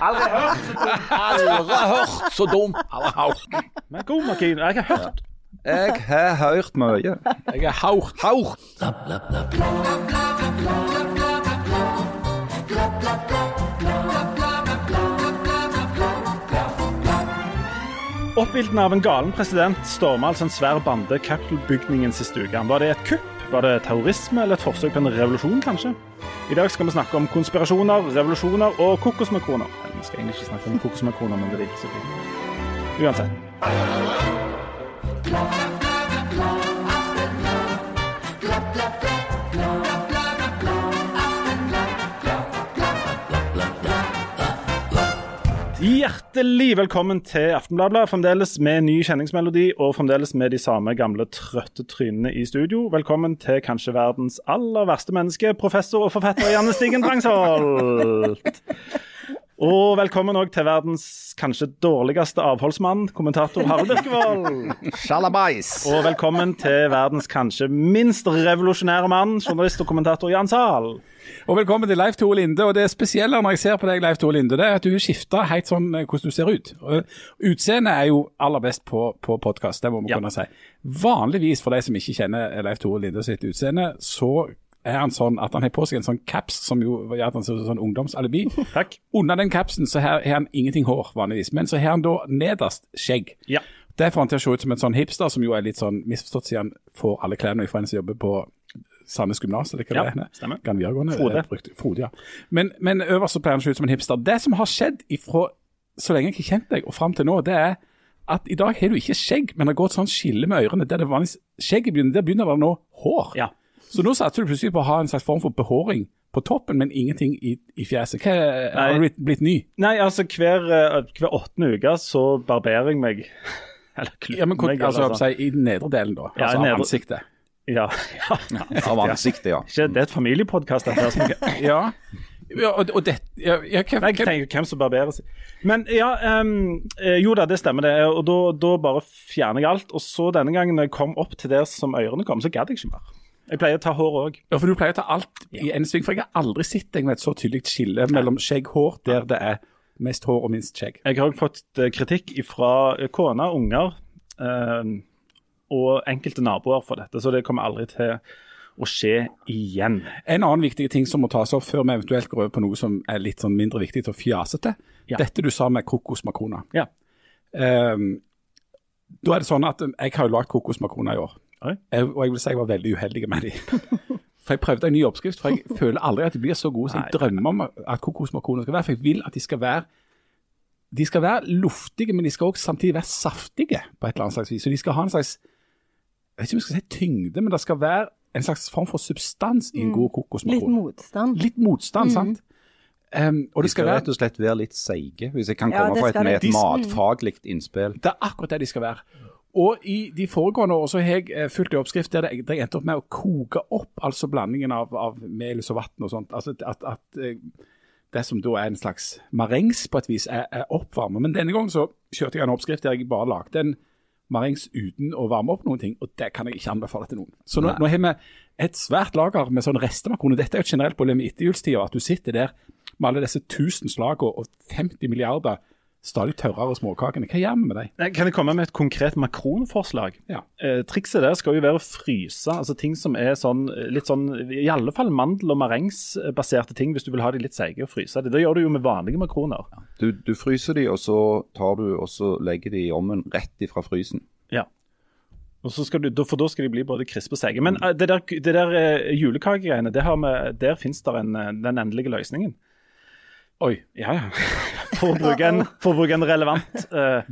Aldri hørt så dumt. Aldri hørt så dumt. Aldri hørt. Men god Markine. Jeg har hørt. Jeg har hørt mye. Jeg har hørt. Hørt. Oppildnet av en galen president storma altså en svær bande Capitol-bygningen sist uke. Var det et kupp? Var det terrorisme eller et forsøk på en revolusjon, kanskje? I dag skal vi snakke om konspirasjoner, revolusjoner og kokosmakroner. Eller, Vi skal egentlig ikke snakke om kokosmakroner, men det er ikke så fint. Uansett. Hjertelig velkommen til Aftenbladet. Fremdeles med ny kjenningsmelodi og fremdeles med de samme gamle trøtte trynene i studio. Velkommen til kanskje verdens aller verste menneske, professor og forfatter Janne Stigen Drangsholt. Og velkommen òg til verdens kanskje dårligste avholdsmann, kommentator Harald Birkevold. Sjalabais. Og velkommen til verdens kanskje minst revolusjonære mann, journalist og kommentator Jan Zahl. Og velkommen til Leif Tore Linde. Og det spesielle når jeg ser på deg, Leif Tore Linde, det er at du har skifta helt sånn eh, hvordan du ser ut. Utseendet er jo aller best på, på podkast, det må vi Ja. kunne si. Vanligvis, for de som ikke kjenner Leif Tore Linde sitt utseende, så er han sånn at han har på seg en sånn caps som jo gjør at han ser ut som sånn ungdomsalibi. Takk. Under den capsen så har han ingenting hår, vanligvis. Men så har han da nederst skjegg. Ja. Det får han til å se ut som en sånn hipster, som jo er litt sånn misforstått siden han får alle klærne fra en som jobber på Sandnes gymnas, eller hva Ja, det er. stemmer. Gan videregående. Frode. eh, Frode, ja. Men, men øverst så pleier han å se ut som en hipster. Det som har skjedd ifra så lenge jeg har kjent deg og fram til nå, det er at i dag har du ikke skjegg, men det har gått sånn skille med ørene. Der det vanligvis skjegget begynner, der begynner det nå hår. Ja. Så nå satser du plutselig på å ha en slags form for behåring på toppen, men ingenting i, i fjeset. Hva, har du blitt, blitt ny? Nei, altså hver, eh, hver åttende uke så barberer jeg meg. Eller klipper Ja, men meg. altså, eller altså. si, I den nedre delen, da. Ja, altså nedre- av ansiktet. Ja, ja. Av ansiktet, ja. Ikke, det er et familiepodkast. Ja. ja og, og det, ja, ja, hva, Jeg tenker hvem som barberer seg. Men ja, ehm, eh, jo da, det stemmer det. Og da, da bare fjerner jeg alt. Og så denne gangen når jeg kom opp til der som ørene kom, så gadd jeg ikke mer. Jeg pleier å ta hår òg. ja, for du pleier å ta alt i én sving. For jeg har aldri sett deg med et så tydelig skille mellom skjegg-hår der det er mest hår og minst skjegg. Jeg har òg fått eh, kritikk fra kone, unger eh, og enkelte naboer for dette, så det kommer aldri til å skje igjen. En annen viktig ting som må tas opp før vi eventuelt går over på noe som er litt sånn mindre viktig og fjasete, Ja. dette du sa med kokosmakroner. Ja. Um, da er det sånn at um, jeg har jo lagd kokosmakroner i år. Jeg, og jeg vil si jeg var veldig uheldig med de. For jeg prøvde en ny oppskrift, for jeg føler aldri at de blir så gode som jeg drømmer om at kokosmakroner skal være. For jeg vil at de skal være de skal være luftige, men de skal også samtidig være saftige på et eller annet slags vis. Så de skal ha en slags jeg vet ikke om jeg skal si tyngde, men det skal være en slags form for substans i en god Litt motstand. Litt motstand, sant? Um, og De skal skal rett og slett være litt seige, hvis jeg kan Ja, komme på fra et, med et matfaglig innspill. Det er akkurat det de skal være. Og i de foregående år så har jeg eh, fulgt en oppskrift der jeg endte opp med å koke opp altså blandingen av, av melis og vann og sånt. Altså at, at eh, det som da er en slags marengs på et vis, er, er oppvarmet. Men denne gangen så kjørte jeg en oppskrift der jeg bare lagde en marengs uten å varme opp noen ting, og det kan jeg ikke anbefale til noen. Så nå, nå har vi et svært lager med sånn restemakroner. Dette er jo et generelt problem i etterjulstida, at du sitter der med alle disse tusen slagene og 50 milliarder stadig tørrere småkakene. Hva gjør vi med dem? Kan jeg komme med et konkret makronforslag? Ja. Eh, trikset der skal jo være å fryse altså ting som er sånn litt sånn I alle fall mandel- og marengsbaserte ting, hvis du vil ha de litt seige, og fryse de. Det gjør du jo med vanlige makroner. Du, du fryser de, og så tar du og så legger de i ovnen rett ifra frysen. Ja. Og så skal du, For da skal de bli både krispe og seige. Men mm. det der, det der eh, julekakegreiene, det der fins det en, eh, den endelige løsningen. Oi. Ja, ja. For å bruke en, for å bruke en relevant uh,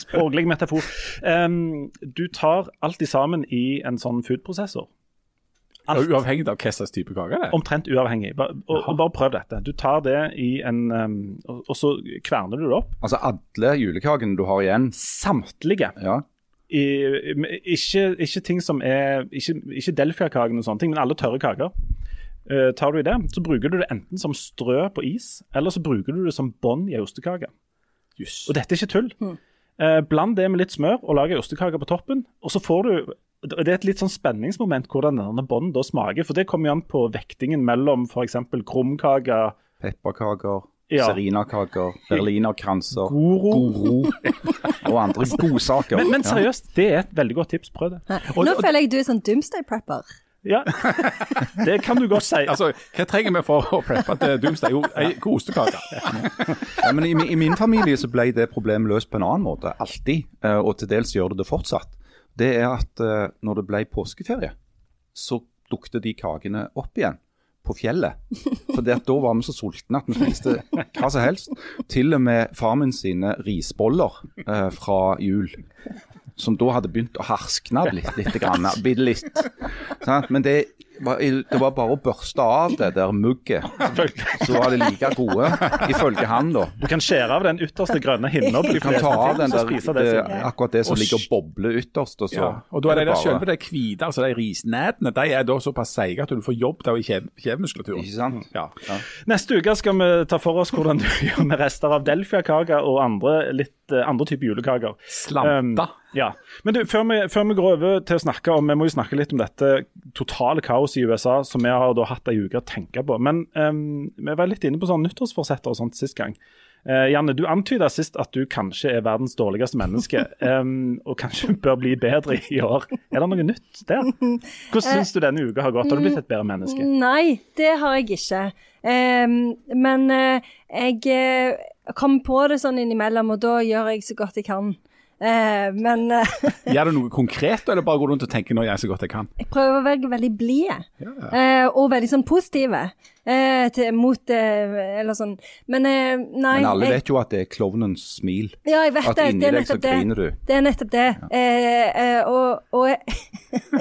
språklig metafor. Um, du tar alt i sammen i en sånn foodprosessor. Alt. Uavhengig av hva slags type kake det er? Omtrent uavhengig. Bare, Og, og bare prøv dette. Du tar det i en um, og, og så kverner du det opp. Altså alle julekakene du har igjen, Samtlige. ja, I, ikke, ikke ting som er Ikke, ikke Delfia-kaken og sånne ting, men alle tørre kaker. Eh, tar du i det, så bruker du det enten som strø på is, eller så bruker du det som bånd i ei ostekake. Yes. Og dette er ikke tull. Eh, bland det med litt smør og lag ei ostekake på toppen. Og så får du Det er et litt sånn spenningsmoment hvordan denne bånden da smaker. For det kommer jo an på vektingen mellom f.eks. krumkaker pepperkaker, Ja. serinakaker, berlinerkranser, Goro. goro og andre godsaker. Men, men seriøst, det er et veldig godt tips. Prøv det. Og- Nå føler jeg du er sånn doomsday prepper. Ja, Det kan du godt si. Altså, Hva trenger vi for å preppe til Doomsday? Jo, ei ostekake. Ja, men i, I min familie så ble det problemet løst på en annen måte, alltid. eh, Og til dels gjør det det fortsatt. Det er at eh, når det ble påskeferie, så dukte de kakene opp igjen på fjellet. For da var vi så sultne at vi spiste hva som helst. Til og med far min sine risboller eh, fra jul. Som da hadde begynt å harskne litt, litt grann, litt. Sant? Men det det var bare å børste av det der mugget, så var det like gode, ifølge han da. Du kan skjære av den ytterste grønne hinna. Du kan ta av den der, det det, akkurat det som Og ligger og bobler ytterst. Og, så Ja. Og da er det bare- selve det hvite, altså de risnætene, de er da såpass seige at du får jobb der i kjev- kjevemuskulaturen. Ikke sant? Ja. Neste uke skal vi ta for oss hvordan du gjør med rester av Delfia-kake og andre, litt, eh, andre typer julekaker. Slanta. Um, ja. Men du, før vi, før vi går over til å snakke om Vi må jo snakke litt om dette totale kaoset i USA som vi har da hatt ei uke å tenke på. Men um, vi var litt inne på sånn nyttårsforsetter og sånt sist gang. Uh, Janne, du antyda sist at du kanskje er verdens dårligste menneske, um, og kanskje bør bli bedre i år. Er det noe nytt der? Hvordan syns du denne uka har gått? Har du blitt et bedre menneske? Nei, det har jeg ikke. Um, men uh, jeg kom kommer på det sånn innimellom, og da gjør jeg så godt jeg kan. Eh, men eh, Gjør du noe konkret, eller bare går du rundt og tenker 'nå gjør jeg så godt jeg kan'? jeg prøver å være veldig blid, eh, og veldig sånn positive eh, til, mot eh, Eller sånn. Men eh, nei Men alle jeg, vet jo at det er klovnens smil. Ja, jeg vet At det. inni Det er deg så nettopp det. griner du. Det er nettopp det. Eh, eh, og, og,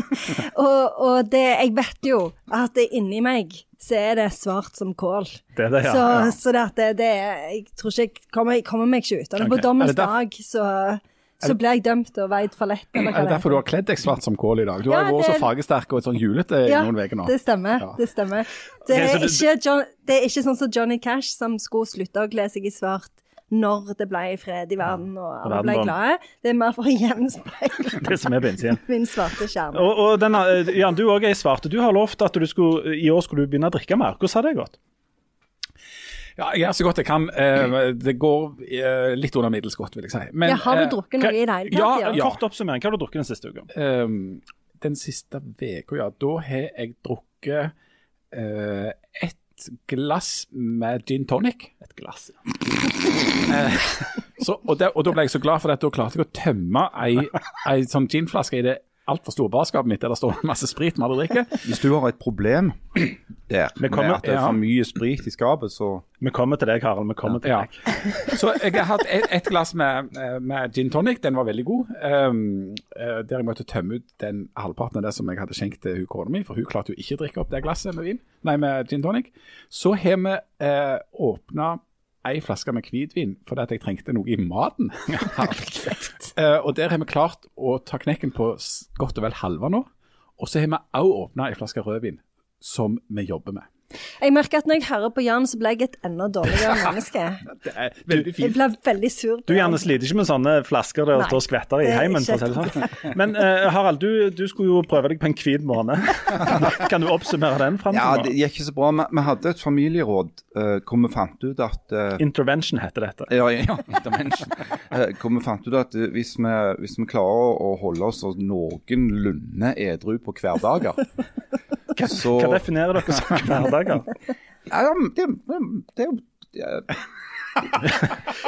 og, og det Jeg vet jo at det inni meg så er det svart som kål. Det er det, ja. Så, ja. så det det, det er Jeg tror ikke jeg kommer, jeg kommer meg ikke ut av det. Ok. På dommens Er dag så, så blir jeg dømt og veid for lett, eller Er hva det derfor du har kledd deg svart som kål i dag? Du har Ja, jo vært så fargesterk og sånn julete i Ja, noen uker nå. det stemmer. Ja. Det stemmer. Det er, ikke John, det er ikke sånn som Johnny Cash, som skulle slutte å kle seg i svart når det ble fred i verden og alle ble glade. Det er mer for å gjenspeile Det som er bensinen. min svarte skjerm. Og, og denne, eh, Jan, du òg er i svarte. Du har lovt at du skulle, i år skulle du begynne å drikke mer. Hvordan har det gått? Ja, jeg gjør så godt jeg kan. Eh, Det går eh, litt under middels godt, vil jeg si. Men, Ja, har eh, du drukket hva- noe i det hele tatt? ja, ja. Kort oppsummering. Hva har du drukket den siste uka? Ehm, den siste uka, ja. Da har jeg drukket uh, ett glass med gin tonic. Et glass. Så, og, det, og da ble jeg så glad for at da klarte jeg å tømme ei, ei sånn ginflaske i det altfor store barskapet mitt der det står masse sprit vi aldri drikker. Hvis du har et problem der med at det er for mye sprit i skapet, så Vi kommer til deg, Harald. Vi kommer til Ja. deg. Så jeg har hatt ett et glass med, med gin tonic, den var veldig god. Um, der jeg måtte tømme ut den halvparten av det som jeg hadde skjenkt til hun kona mi, for hun klarte jo ikke å drikke opp det glasset med vin, nei, med gin tonic. Så har vi eh, åpna ei flaske med hvitvin fordi at jeg trengte noe i maten. uh, og der har vi klart å ta knekken på godt og vel halve nå. Og så har vi òg åpna ei flaske rødvin som vi jobber med. Jeg merker at når jeg hører på Jan, så blir jeg et enda dårligere menneske. Det er veldig Jeg fint. blir veldig sur. på Du Janne sliter ikke med sånne flasker der det står skvetter i heimen. for å si det sånn. Men uh, Harald, du, du skulle jo prøve deg på en hvit måned. kan du oppsummere den fram Ja, det gikk ikke så bra. Vi, hadde et familieråd uh, hvor vi fant ut at uh, Intervention heter dette. Ja, ja intervention. Hvor vi fant ut at hvis vi, hvis vi klarer å holde oss noenlunde edru på hverdager så Hva definerer dere som hverdager? Ja, ja, det, det det,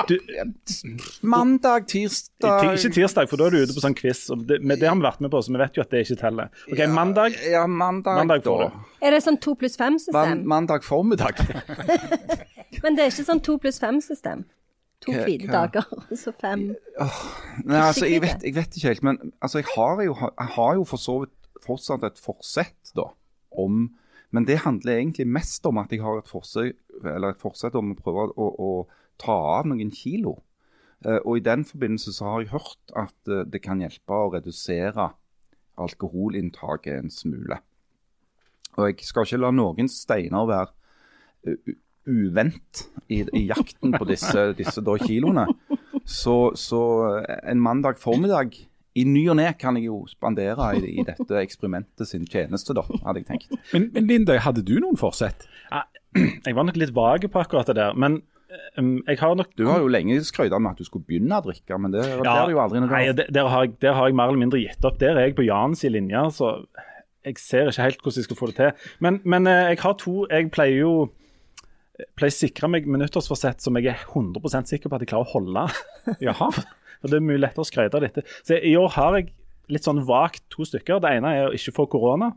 Du, Mandag, tirsdag ikke tirsdag, for da er du ute på sånn quiz. Det, det har vi vært med på, så vi vet jo at det ikke teller. Ok, Mandag. Ja, mandag, Mandag da. Er det sånn to pluss fem-system? mandag formiddag. Men det er ikke sånn to pluss fem-system? To hvite dager, og så fem Nei, altså, jeg vet, jeg vet ikke helt, men altså, jeg, har jo, jeg har jo for så vidt fortsatt et forsett da, om Men det handler egentlig mest om at jeg har et eller et forsett om å prøve å, å ta av noen kilo. Eh, og i den forbindelse så har jeg hørt at eh, det kan hjelpe å redusere alkoholinntaket en smule. Og jeg skal ikke la noen steiner være uvendt i, i jakten på disse, disse kiloene. Så, så en mandag formiddag i ny og ne kan jeg jo spandere i, i dette eksperimentet sin tjeneste, da, hadde jeg tenkt. Men, men Lindøy, hadde du noen forsett? Jeg var nok litt vag på akkurat det der. Men um, jeg har nok Du har jo lenge skrøyta med at du skulle begynne å drikke, men det det er det jo aldri noe Nei, der, har jeg, der har jeg mer eller mindre gitt opp. Der er jeg på Jans i linja, så jeg ser ikke helt hvordan jeg skal få det til. Men, men eh, jeg har to Jeg pleier jo pleier å sikre meg minuttersforsett som jeg er 100% sikker på at jeg klarer å holde. Jaha. For det er mye lettere å skryte av dette. Så i år har jeg litt sånn vagt to stykker. Det ene er å ikke få korona.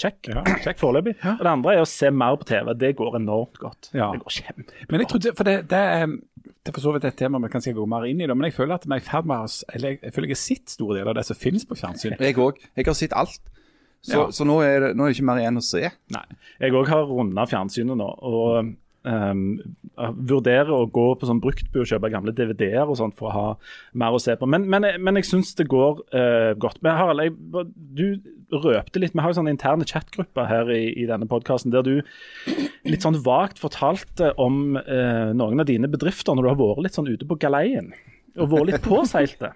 Check. Ja. Check foreløpig. Og det andre er å se mer på TV. Det går enormt godt. Ja. Det går kjempebra. Men jeg trodde, for det, det, er, det er for så vidt et tema vi kan gå mer inn i, det, men jeg føler at vi er i ferd med å eller jeg føler jeg har sett store deler av det som finnes på fjernsyn. Jeg òg. Jeg har sett alt. Så, Ja. så nå, er det, nå er det ikke mer igjen å se. Nei. Jeg òg har runda fjernsynet nå. og um, vurderer å gå på sånn bruktbu og kjøpe gamle DVD-er og sånt for å ha mer å se på. Men, men, men jeg syns det går uh, godt. Men Harald, jeg, du røpte litt. Vi har jo sånne interne chatgrupper her i, i denne podkasten der du litt sånn vagt fortalte om uh, noen av dine bedrifter når du har vært litt sånn ute på galeien. Og vært litt påseilte.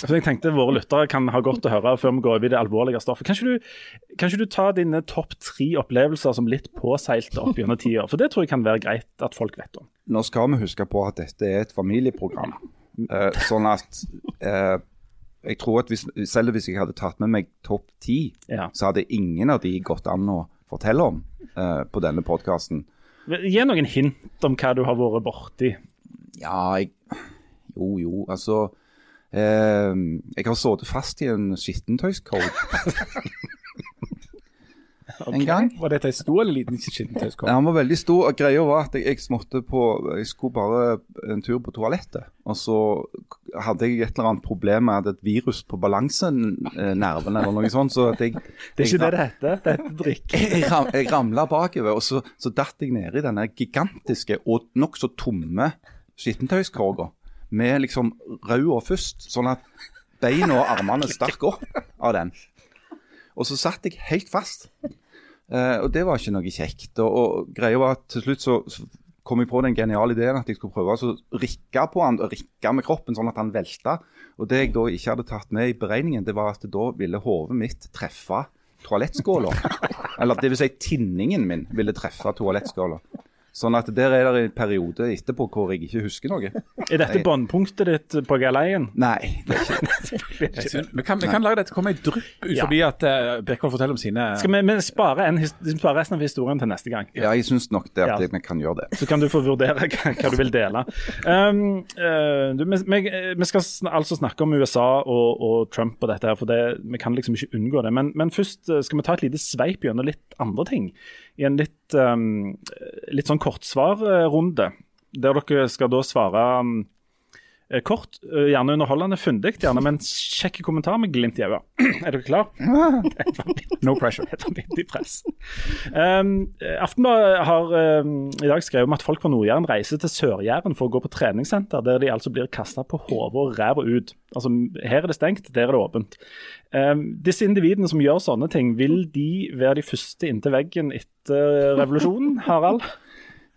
Så jeg tenkte våre lyttere kan ha godt å høre før vi går over i det alvorlige stoffet. Kan ikke du, kan ikke du ta dine topp tre opplevelser som litt påseilte opp gjennom tida? For det tror jeg kan være greit at folk vet om. Nå skal vi huske på at dette er et familieprogram. Uh, sånn at uh, jeg tror at hvis, selv hvis jeg hadde tatt med meg topp ti, Ja. så hadde ingen av de gått an å fortelle om uh, på denne podkasten. Gi noen hint om hva du har vært borti. Ja, jeg Jo, jo, altså eh, Jeg har sittet fast i en skittentøyskorg en gang. Var dette en stor eller liten skittentøyskorg? Han var veldig stor. og Greia var at jeg, jeg måtte på Jeg skulle bare en tur på toalettet. Og så hadde jeg et eller annet problem med at et virus på balansenerven eller noe sånt. Så at jeg, Det er ikke det det heter. Det heter drikk. jeg, ram, jeg ramla bakover, og så, så datt jeg ned i denne gigantiske og nokså tomme skittentøyskorga. Med liksom røda først, sånn at beina og armene stakk opp av den. Og så satt jeg helt fast. Eh, og det var ikke noe kjekt. Og, og greia var at til slutt så, så kom jeg på den geniale ideen at jeg skulle prøve å rikke på han, og rikke med kroppen sånn at han velta. Og det jeg da ikke hadde tatt med i beregningen, det var at da ville hodet mitt treffe toalettskåla. Eller det vil si tinningen min ville treffe toalettskåla. Sånn at der er det en periode etterpå hvor jeg ikke husker noe. Er dette båndpunktet ditt på galeien? Nei, det er ikke Jeg synes- Vi kan, vi kan lage dette komme i drypp ut Ja. forbi at uh, Birkvold forteller om sine Skal vi, vi spare, en, spare, resten av historien til neste gang? Ja, jeg syns nok det at Ja. vi kan gjøre det. Så kan du få vurdere hva, hva du vil dele. Um, uh, du, vi, vi- vi skal sn altså snakke om USA og, og Trump og dette, her, for det, vi kan liksom ikke unngå det. Men, men først eh, skal vi ta et lite sveip gjennom litt andre ting. I en litt, um, litt sånn kortsvarrunde, der dere skal da svare um, kort, eh, gjerne underholdende, fundig, gjerne med en kjekk kommentar med glimt i øyet. er dere klar? No pressure. Et vanvittig press. Um, Aftenbladet har um, i dag skrevet om at folk fra Nord-Jæren reiser til Sør-Jæren for å gå på treningssenter, der de altså blir kasta på hodet og ræva ut. Altså, her er det stengt, der er det åpent. Um, disse individene som gjør sånne ting, vil de være de første inntil veggen etter revolusjonen, Harald?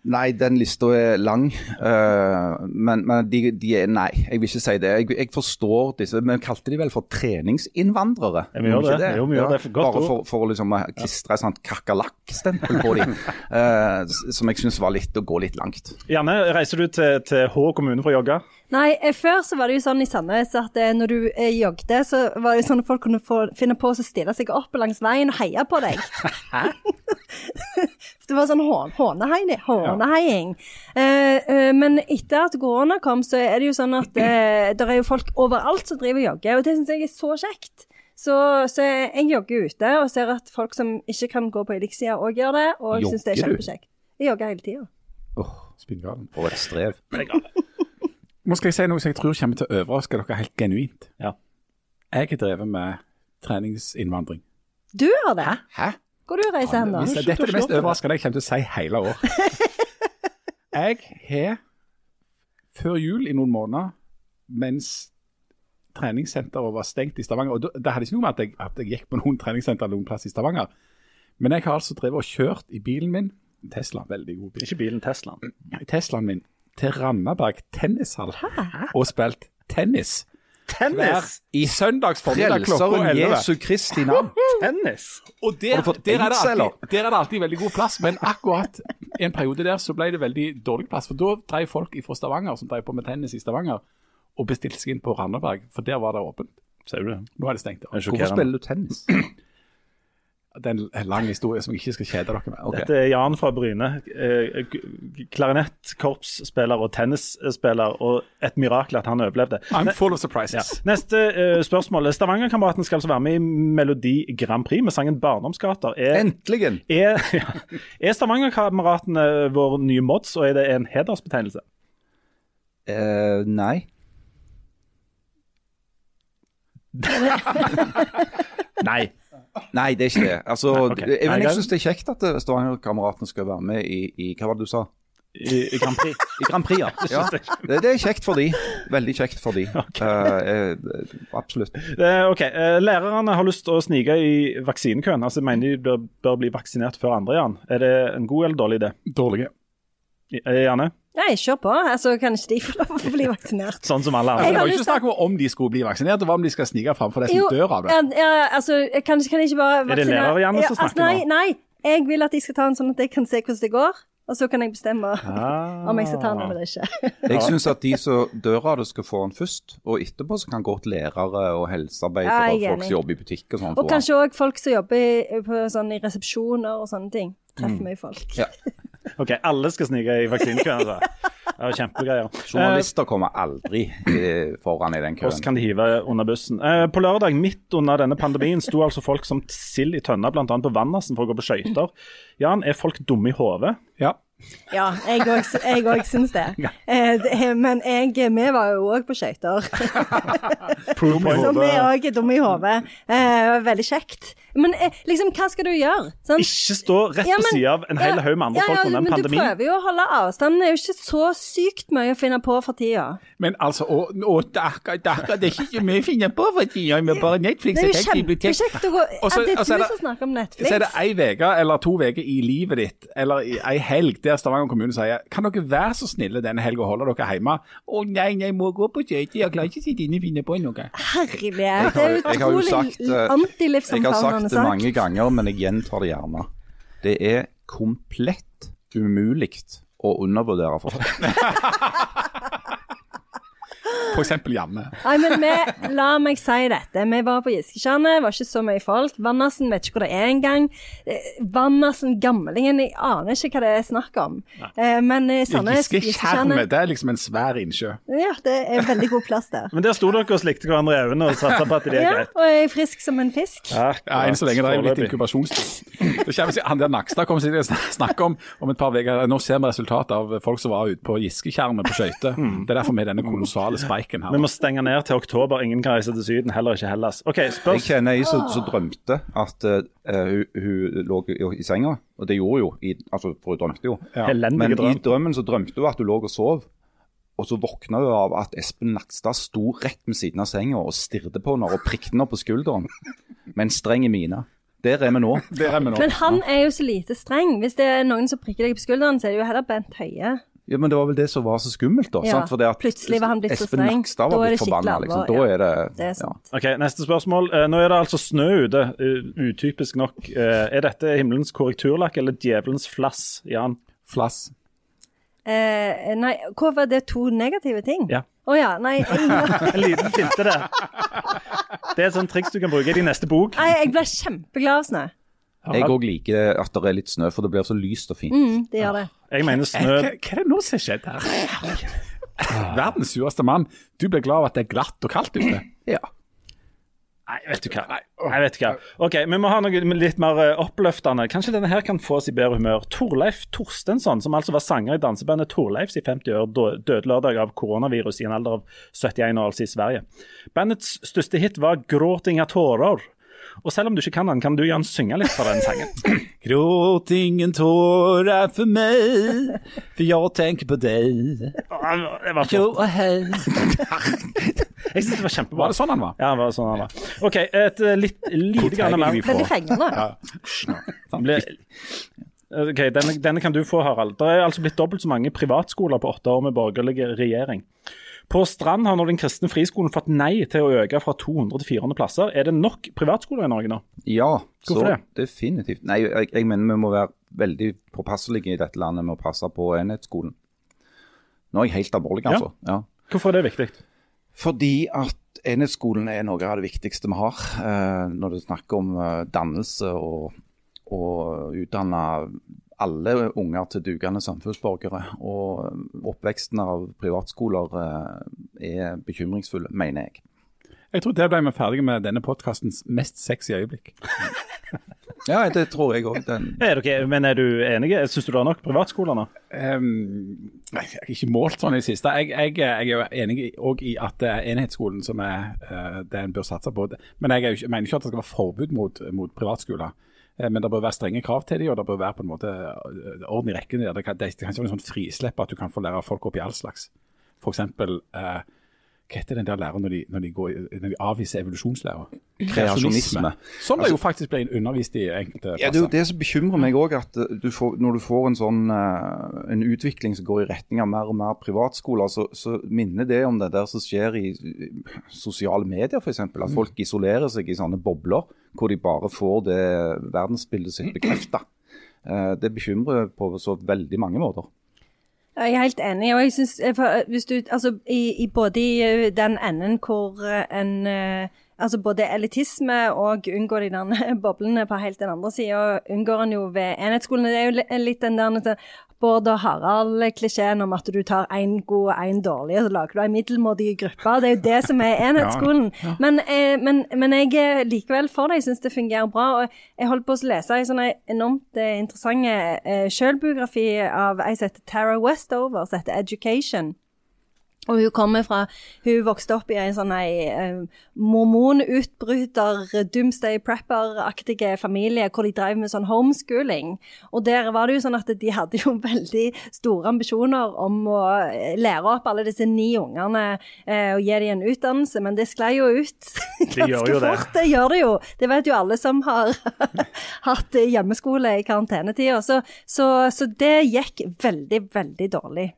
Nei, den lista er lang. Uh, men men de, de er Nei, jeg vil ikke si det. Jeg, jeg forstår disse Vi kalte de vel for treningsinnvandrere? Ja, vi gjør det. det. Jo, vi gjør det. Godt Bare for, for å liksom eh, klistre et sånt kakerlakkstempel på dem. uh, som jeg syns var litt å gå litt langt. Janne, reiser du til, til Hå kommune for å jogge? Nei, eh, før så var det jo sånn i Sandnes at eh, når du eh, jogget, så var det sånn at folk kunne få, finne på å stille seg opp langs veien og heie på deg. Hæ? det var sånn hån, hånehei- håneheiing. Eh, eh, men etter at korona kom, så er det jo sånn at det er jo folk overalt som driver og jogger, og det syns jeg er så kjekt. Så, så jeg jogger ute og ser at folk som ikke kan gå på Elixia òg gjør det, og jeg syns det er kjempekjekt. Jeg jogger hele tida. Åh, Spinngalen. for et strev. Nå skal jeg si noe som jeg tror kommer til å overraske dere helt genuint. Ja. Jeg har drevet med treningsinnvandring. Du har det? Hæ? Hvor du reiser hen, da? Dette er det mest overraskende jeg kommer til å si hele år. Jeg har før jul i noen måneder, mens treningssenteret var stengt i Stavanger og Det hadde ikke noe med at jeg, at jeg gikk på noen treningssenter noen plass i Stavanger, men jeg har altså drevet og kjørt i bilen min, Tesla, veldig god bil, Ikke bilen Teslaen. i Teslaen min til Randaberg tennishall og spilt tennis. Tennis! I søndags formiddag klokka Frelseren 11. Jesu Kristi navn. Tennis! Og der, Har du fått der, er det alltid, der er det alltid veldig god plass, men akkurat en periode der så ble det veldig dårlig plass. For da drev folk fra Stavanger som drev på med tennis i Stavanger, og bestilte seg inn på Randaberg, for der var det åpent. Ser du det? Nå er det stengt. Er Hvorfor spiller du tennis? Det er en lang historie som jeg ikke skal kjede dere med. Okay. Dette er Jan fra Bryne. Klarinettkorpsspiller Klarinett, korpsspiller og tennisspiller, og et mirakel at han overlevde. I'm full of Ja. Neste eh, spørsmål. Stavanger-kameraten skal altså være med i Melodi Grand Prix med sangen 'Barndomsgater'. Er, Endelig! er, ja. er Stavanger-kameratene vår nye mods, og er det en hedersbetegnelse? Uh, nei. Nei. Nei, det er ikke det. Altså, ok. jeg, men jeg syns det er kjekt at eh, Stavanger-kameratene skal være med i, i Hva var det du sa? I, i Grand Prix. I Grand Prix, ja. ja. Det, det er kjekt for de. Veldig kjekt for de. Okay. Uh, absolutt. Eh, ok, Lærerne har lyst til å snike i vaksinekøen. Altså, mener de bør, bør bli vaksinert før andre, Jan. Er det en god eller dårlig idé? Dårlig. Janne? Nei, kjør på. Altså, kan ikke de få lov å bli vaksinert? Sånn som alle Altså, det var jo ikke til- snakk om om de skulle bli vaksinert, og hva om de skal snike framfor de som dør av det. Ja, ja, altså, kan, kan ikke bare Er det lærerhjerne som snakker altså, nei, nå? Nei, jeg vil at de skal ta en sånn at jeg kan se hvordan det går. Og så kan jeg bestemme Ah. om jeg skal ta den eller ikke. Jeg syns at de som dør av det, skal få den først. Og etterpå så kan godt lærere og helsearbeidere Ja, og folk som jobber i butikk og sånn Og få den. kanskje òg folk som jobber i, på, sånn, i resepsjoner og sånne ting. Treffer meg, folk. Ja. Ok, alle skal snike i vaksinekøen. Altså. Det er jo kjempegreier. Journalister kommer aldri eh, foran i den køen. Oss kan de hive under bussen. Eh, på lørdag, midt under denne pandemien, sto altså folk som sild i tønna, bl.a. på Vannassen for å gå på skøyter. Jan, er folk dumme i hodet? Ja. Ja, jeg òg syns det. Eh. Men jeg, vi var jo òg på skøyter. Så vi òg er dumme i hodet. Eh, veldig kjekt. Men eh, liksom, hva skal du gjøre? Sant? Ikke stå rett Ja, på sida av en hel Ja, haug med andre ja, folk ja, under en men du prøver jo å holde avstand. Det er jo ikke så sykt mye å finne på for tida. Men altså, å, å dakker, dakker, det er ikke så mye å finne på for tida, med bare Netflix Det er jo kjempekjekt å gå Også, Det er er du som snakker om Netflix. Så er det ei uke eller to uker i livet ditt, eller i ei helg, der Stavanger kommune sier kan dere være så snille denne helga og holde dere hjemme? Å nei, nei, jeg må gå på kjøkkenet, jeg klarer ikke å sitte inne og finne på noe. Herlighet. Det er utrolig sagt, det mange ganger, men jeg gjentar det gjerne. Det er komplett umulig å undervurdere folk. For eksempel Janne. Nei, men vi, la meg si dette. Vi var på Gisketjernet, var ikke så mye folk. Vannassen vet ikke hvor det er engang. Eh, Vannassen, gamlingen, jeg aner ikke hva det er snakk om. Eh, Men i Sandnes Giskeskjerme, det er liksom en svær innsjø. Ja, det er veldig god plass der. Men der sto dere og slikte hverandre i øynene og satsa på at det er Ja, og jeg er frisk som en fisk. Ja, enn så lenge det er litt Foreløpig. inkubasjonstid. Han der Nakstad kommer sikkert til å snakke om om et par uker. Nå ser vi resultatet av folk som var ute på Gisketjernet på skøyter. Det er derfor vi er denne kolossale speiken her. Vi må stenge ned til oktober. Ingen kan reise til Syden, heller ikke Hellas. OK, Jeg kjenner ei som som drømte at uh, hun, hun lå i, i senga, og det gjorde hun jo. I, altså, for hun drømte jo. Ja. Men i drømmen så drømte hun at hun lå og sov. Og så våkna hun av at Espen Nakstad sto rett ved siden av senga og stirret på henne og prikket henne på skulderen med en streng mine. Der er vi nå. Der er vi nå. Men han er jo så lite streng. Hvis det er noen som prikker deg på skulderen, så er det jo heller Bent Høie. Ja, Men det var vel det som var så skummelt, da. Ja, sant? Fordi at plutselig var han blitt så Espen streng. Nakstad Da var er blitt det skikkelig forbanna. Liksom. Da er det, Det er ja. Ok, Neste spørsmål. Eh, Nå er det altså snø ute. utypisk nok. Eh, er dette himmelens korrekturlakk eller djevelens flass, Jan? Flass. Eh, nei, hvorfor er det to negative ting? Ja. Å ja. Nei, En liten finte der. Det er et sånt triks du kan bruke i din neste bok. nei, jeg blir kjempeglad av snø. Jeg òg liker at det er litt snø, for det blir så lyst og fint. Mm, det gjør det. Jeg mener snø Hva, hva er det nå som har skjedd her? Verdens sureste mann. Du blir glad av at det er glatt og kaldt ute. Ja. Nei, vet du hva. Nei, vet du hva. Ok, Vi må ha noe litt mer eh, oppløftende. Kanskje denne her kan få oss i bedre humør. Torleif Torstensson, som altså var sanger i dansebandet Torleifs i 50 år, døde lørdag av koronavirus i en alder av 71 år, altså i Sverige. Bandets største hit var 'Gråting av tårer'. Og selv om du ikke kan den, kan du gjerne synge litt fra den sangen? Gråt ingen tårer for meg, for jeg tenker på deg. Det var Jo flott. og hei. Jeg syns det var kjempebra. Var det sånn han var? Ja, det var sånn han var. OK, et eh, litt lite grann mer? Veldig fengende. Ja. Ok, denne, denne kan du få, Harald. Det er altså blitt dobbelt så mange privatskoler på åtte år med borgerlig regjering. På Strand har nå den kristne friskolen fått nei til å øke fra 200 til 400 plasser. Er det nok privatskoler i Norge nå? Ja, Hvorfor så det? definitivt. Nei, jeg, jeg mener vi må være veldig påpasselige i dette landet med å passe på enhetsskolen. Nå er jeg helt alvorlig, altså. Ja. Hvorfor er det viktig? Fordi at enhetsskolen er noe av det viktigste vi har eh, når det er snakk om eh, dannelse og, og utdanne alle unger til dugende samfunnsborgere. Og eh, oppveksten av privatskoler eh, er bekymringsfull, mener jeg. Jeg tror der ble vi ferdige med denne podkastens mest sexy øyeblikk. Ja, det tror jeg òg. Men er du enig? Syns du det er nok privatskoler nå? Um, jeg har ikke målt sånn i det siste. Jeg, jeg, jeg er jo enig òg i at det er enhetsskolen som er eh, det en bør satse på. Men jeg, er jo ikke, mener ikke at det skal være forbud mot, mot privatskoler. Eh, Men det bør være strenge krav til dem, og det bør være på en måte eh, orden i rekken. Det kan, det ikke være en sånn frislipp at du kan få lære folk opp i all slags. Eksempel, eh, hva heter den der læren når de, når de, går, når de avviser evolusjonslæra? Kreasjonisme. Som det jo faktisk ble undervist i enkelte plasser. Ja, det er jo det som bekymrer meg òg, at uh, du får, når du får en sånn uh, en utvikling som går i retning av mer og mer privatskoler, så, så minner det om det der som skjer i sosiale medier f.eks. Mm. At folk isolerer seg i sånne bobler hvor de bare får det verdensbildet sitt bekrefta. det bekymrer på så veldig mange måter. Jeg er helt enig. og jeg synes, eh, eh, du, altså, i, i Både i eh, den enden hvor en altså Både elitisme og unngår de der boblene på helt den andre sida, unngår en jo ved enhetsskolen. Det er jo litt den der sånn Bård og Harald-klisjeen om at du tar én god og én dårlig, og så lager du ei middelmådig gruppe. Det er jo det som er enhetsskolen. Men, eh, men, men jeg er likevel for det. Jeg syns det fungerer bra. og Jeg holdt på å lese en sånn enormt eh, interessant eh, sjølbiografi av ei som heter Tara Westover, som heter 'Education'. Og hun kommer fra Hun vokste opp i en sånn ei eh, mormonutbryter, doomsday prepper-aktige familie hvor de drev med sånn homeschooling. Og der var det jo sånn at de hadde jo veldig store ambisjoner om å eh, lære opp alle disse ni ungene eh, og gi dem en utdannelse, men det sklei jo ut De ganske jo det. fort. Det gjør det jo. Det vet jo alle som har hatt hjemmeskole i karantenetida. Så, så, så det gikk veldig, veldig dårlig.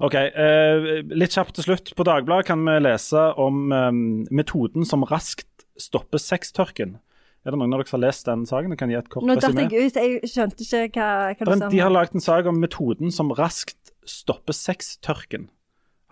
Ok, eh, Litt kjapt til slutt. På Dagbladet kan vi lese om eh, metoden som raskt stopper sextørken. Er det noen av dere som har lest den saken? Jeg kan gi et kort Nå datt jeg ut, jeg skjønte ikke hva, hva du sa. De har laget en sak om metoden som raskt stopper sextørken.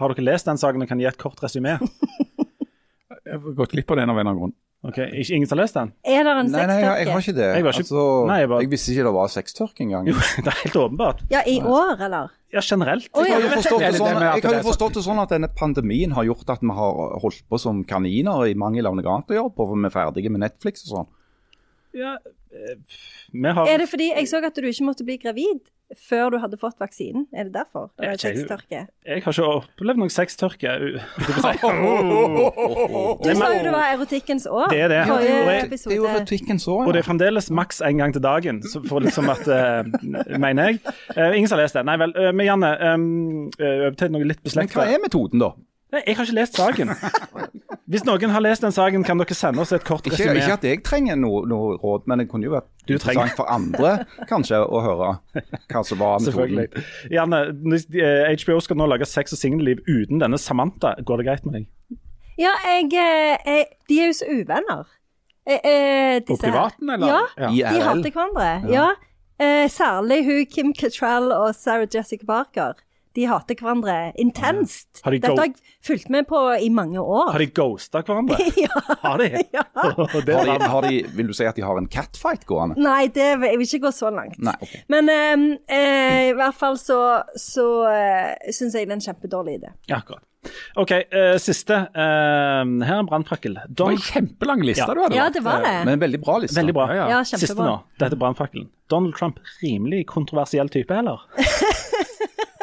Har dere lest den saken og kan gi et kort resymé? Jeg har gått glipp av den av en eller annen grunn. Ok, ikke, Ingen som har lest den? Er det en Nei, nei, jeg, jeg har ikke det. Jeg ikke- altså, Nei, jeg jeg, visste ikke det var sextørke engang. Jo, det er helt åpenbart. Ja, i år, eller? Ja, generelt. Å, Jeg har jo forstått det sånn, jo forstått det sånn at denne pandemien har gjort at vi har holdt på som kaniner i mangel av noe annet å gjøre på, for vi er ferdige med Netflix og sånn. Ja, eh, vi har Er det fordi jeg så at du ikke måtte bli gravid før du hadde fått vaksinen? Er det derfor? Det er ikke. sextørke. Jeg har ikke opplevd noen sextørke. Du sa jo det var erotikkens år. Det er det. Og jeg- Det er jo erotikkens år. Ja. Og det er fremdeles maks én gang til dagen, for liksom at eh, Mener jeg. Eh, ingen som har lest det. Nei vel. eh, men Janne, um, til noe litt Men hva er metoden, da? Nei, Jeg har ikke lest saken. Hvis noen har lest den saken, kan dere sende oss et kort Ikke, resymé. ikke at jeg trenger noe, noe råd, men det kunne jo vært Du trenger- interessant for andre kanskje å høre hva som var metoden. Janne, eh, HBO skal nå lage sex og singelliv uten denne Samantha. Går det greit med deg? Ja, jeg, eh, jeg De er jo så uvenner. Eh, eh, På privaten, eller? Ja, Ja. De hater hverandre. Ja. Eh, særlig hun Kim Cattrall og Sarah Jessica Parker. De hater hverandre intenst. Har de Dette har jeg fulgt med på i mange år. Har de ghosta hverandre? ja. Har de? Ja. det Har de, har de, vil du si at de har en catfight gående? Nei, det, jeg vil ikke gå så langt. Nei, okay. Men eh, eh, i hvert fall så, så uh, syns jeg det er en kjempedårlig idé. Ja, akkurat. OK, uh, siste. Uh, her er en brannfakkel. Det var en kjempelang liste Ja. du hadde Ja, det var det. Men en veldig bra liste. Veldig bra. Ja, ja. Ja, Siste nå. Dette er brannfakkelen. Donald Trump, rimelig kontroversiell type, eller?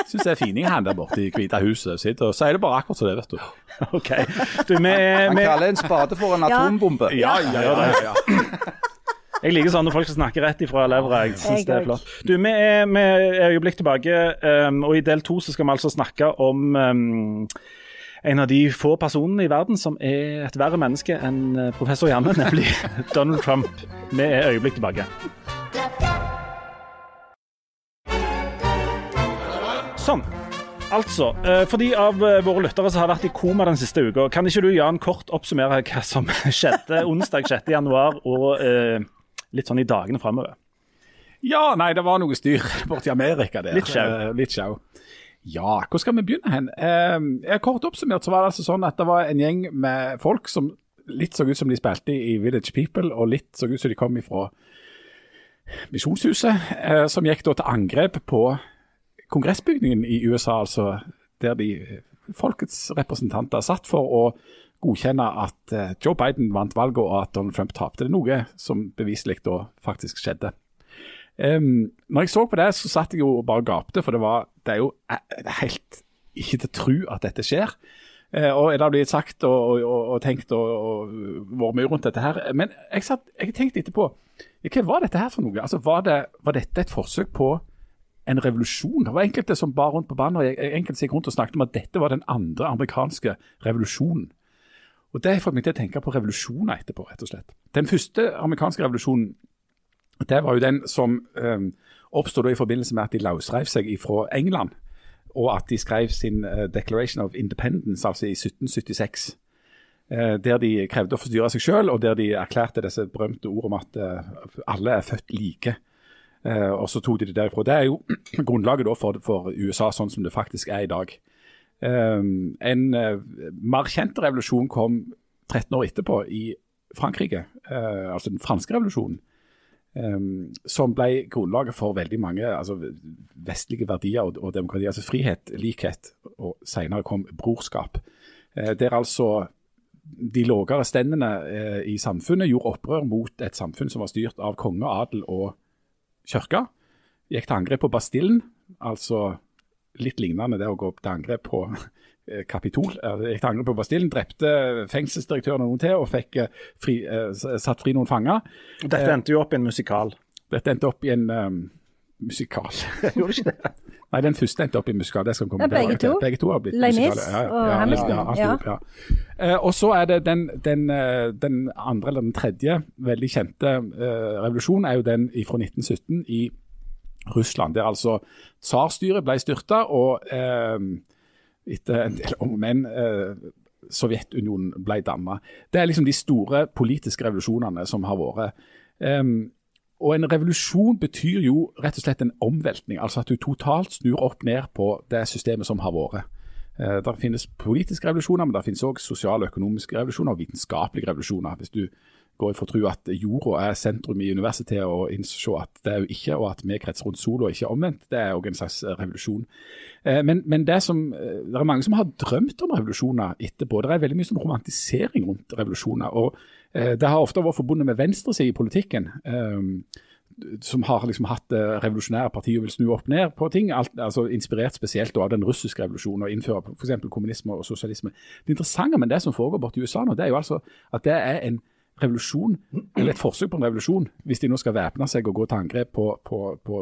Syns det er fining han der borte i Hvite huset. Sitter og sier det bare akkurat som det, vet du. OK. Du, vi, Han vi, kaller en spade for en atombombe. Ja, ja, ja. ja, ja. jeg liker sånne folk som snakker rett ifra levra. Jeg syns det er flott. Du, vi er med et øyeblikk tilbake, um, og i del to så skal vi altså snakke om um, en av de få personene i verden som er et verre menneske enn eh, professor Janne, nemlig Donald Trump. Vi er øyeblikk tilbake. Sånn. Altså, eh, for de av eh, våre lyttere som har vært i koma den siste uka, kan ikke du Jan, kort oppsummere hva som skjedde onsdag 6. januar og eh, litt sånn i dagene framover? Ja, nei, det var noe styr borti Amerika der. Litt sjau. Eh, litt sjau. Ja, hvor skal vi begynne hen? Eh, kort oppsummert så var det altså sånn at det var en gjeng med folk som litt så ut som de spilte i Village People, og litt så ut som de kom ifra Misjonshuset, eh, som gikk da til angrep på kongressbygningen i USA, altså der de folkets representanter satt for å godkjenne at eh, Joe Biden vant valget og at Donald Trump tapte. Det er noe som beviselig da faktisk skjedde. Um, når jeg så på det, så satt jeg jo bare og gapte, for det, var, det er jo eh, helt ikke til å tro at dette skjer. Uh, og Det har blitt sagt og, og, og tenkt og, og vært mye rundt dette her. Men jeg, satt, jeg tenkte etterpå hva var dette her for noe? Altså, var, det, var dette et forsøk på en revolusjon? Det var enkelte som bar rundt på banen og enkelte gikk rundt og snakket om at dette var den andre amerikanske revolusjonen. Og Det får meg til å tenke på revolusjoner etterpå, rett og slett. Den første amerikanske revolusjonen det var jo den som um, oppstod i forbindelse med at de løsreiv seg fra England, og at de skrev sin uh, Declaration of Independence, altså i 1776. Uh, der de krevde å forstyrre seg selv, og der de erklærte disse berømte ord om at alle er født like. Og så tok de det derifra. Det er jo grunnlaget for, for, USA sånn som det faktisk er i dag. en mer kjent revolusjon kom 13 år etterpå i Frankrike, altså den franske revolusjonen. Um, som ble grunnlaget for veldig mange altså, vestlige verdier og, og, demokrati. Altså frihet, likhet, og senere kom brorskap. Der altså de lavere stendene i samfunnet gjorde opprør mot et samfunn som var styrt av konge, adel og kirke. Gikk til angrep på Bastillen, altså litt lignende det å gå til angrep på Eh, Kapitol. Gikk til angrep på Bastillen, drepte fengselsdirektøren og noen til, og fikk eh, fri, eh, satt fri noen fanger. Dette endte jo opp i en musikal. Dette endte opp i en um, musikal. Gjorde ikke det? Nei, den første endte opp i musikal. Det skal komme ja, begge to. Begge to har blitt musikaler. Ja, ja, og Hamilton. Ja, ja. Uh, og så er det den, den, uh, den, andre, eller den tredje veldig kjente uh, revolusjonen, er jo den fra 1917 i Russland. Der altså tsarstyret ble styrta, og etter en del om menn uh, Sovjetunionen ble dannet. Det er liksom de store politiske revolusjonene som har vært. Um, og En revolusjon betyr jo rett og slett en omveltning, altså at du totalt snur opp ned på det systemet som har vært. Uh, det finnes politiske revolusjoner, men det finnes òg sosiale og økonomiske revolusjoner og vitenskapelige revolusjoner. Hvis du går for å tro at jorda er sentrum i universitetet, og innse at det er jo ikke, og at vi kretser rundt sola, ikke omvendt. Det er òg en slags eh, revolusjon. Eh, men, men, det som, eh, det er mange som har drømt om revolusjoner etterpå. Det er veldig mye sånn romantisering rundt revolusjoner. og Det har ofte vært forbundet med venstresiden i politikken. som har liksom hatt revolusjonære partier og vil snu opp ned på ting. Alt, altså Inspirert spesielt av den russiske revolusjonen og innføre f.eks. kommunisme og sosialisme. Det interessante med det som foregår borti USA nå, det er jo altså at det er en revolusjon, eller et forsøk på en revolusjon, hvis de nå skal væpne seg og gå til angrep på, på, på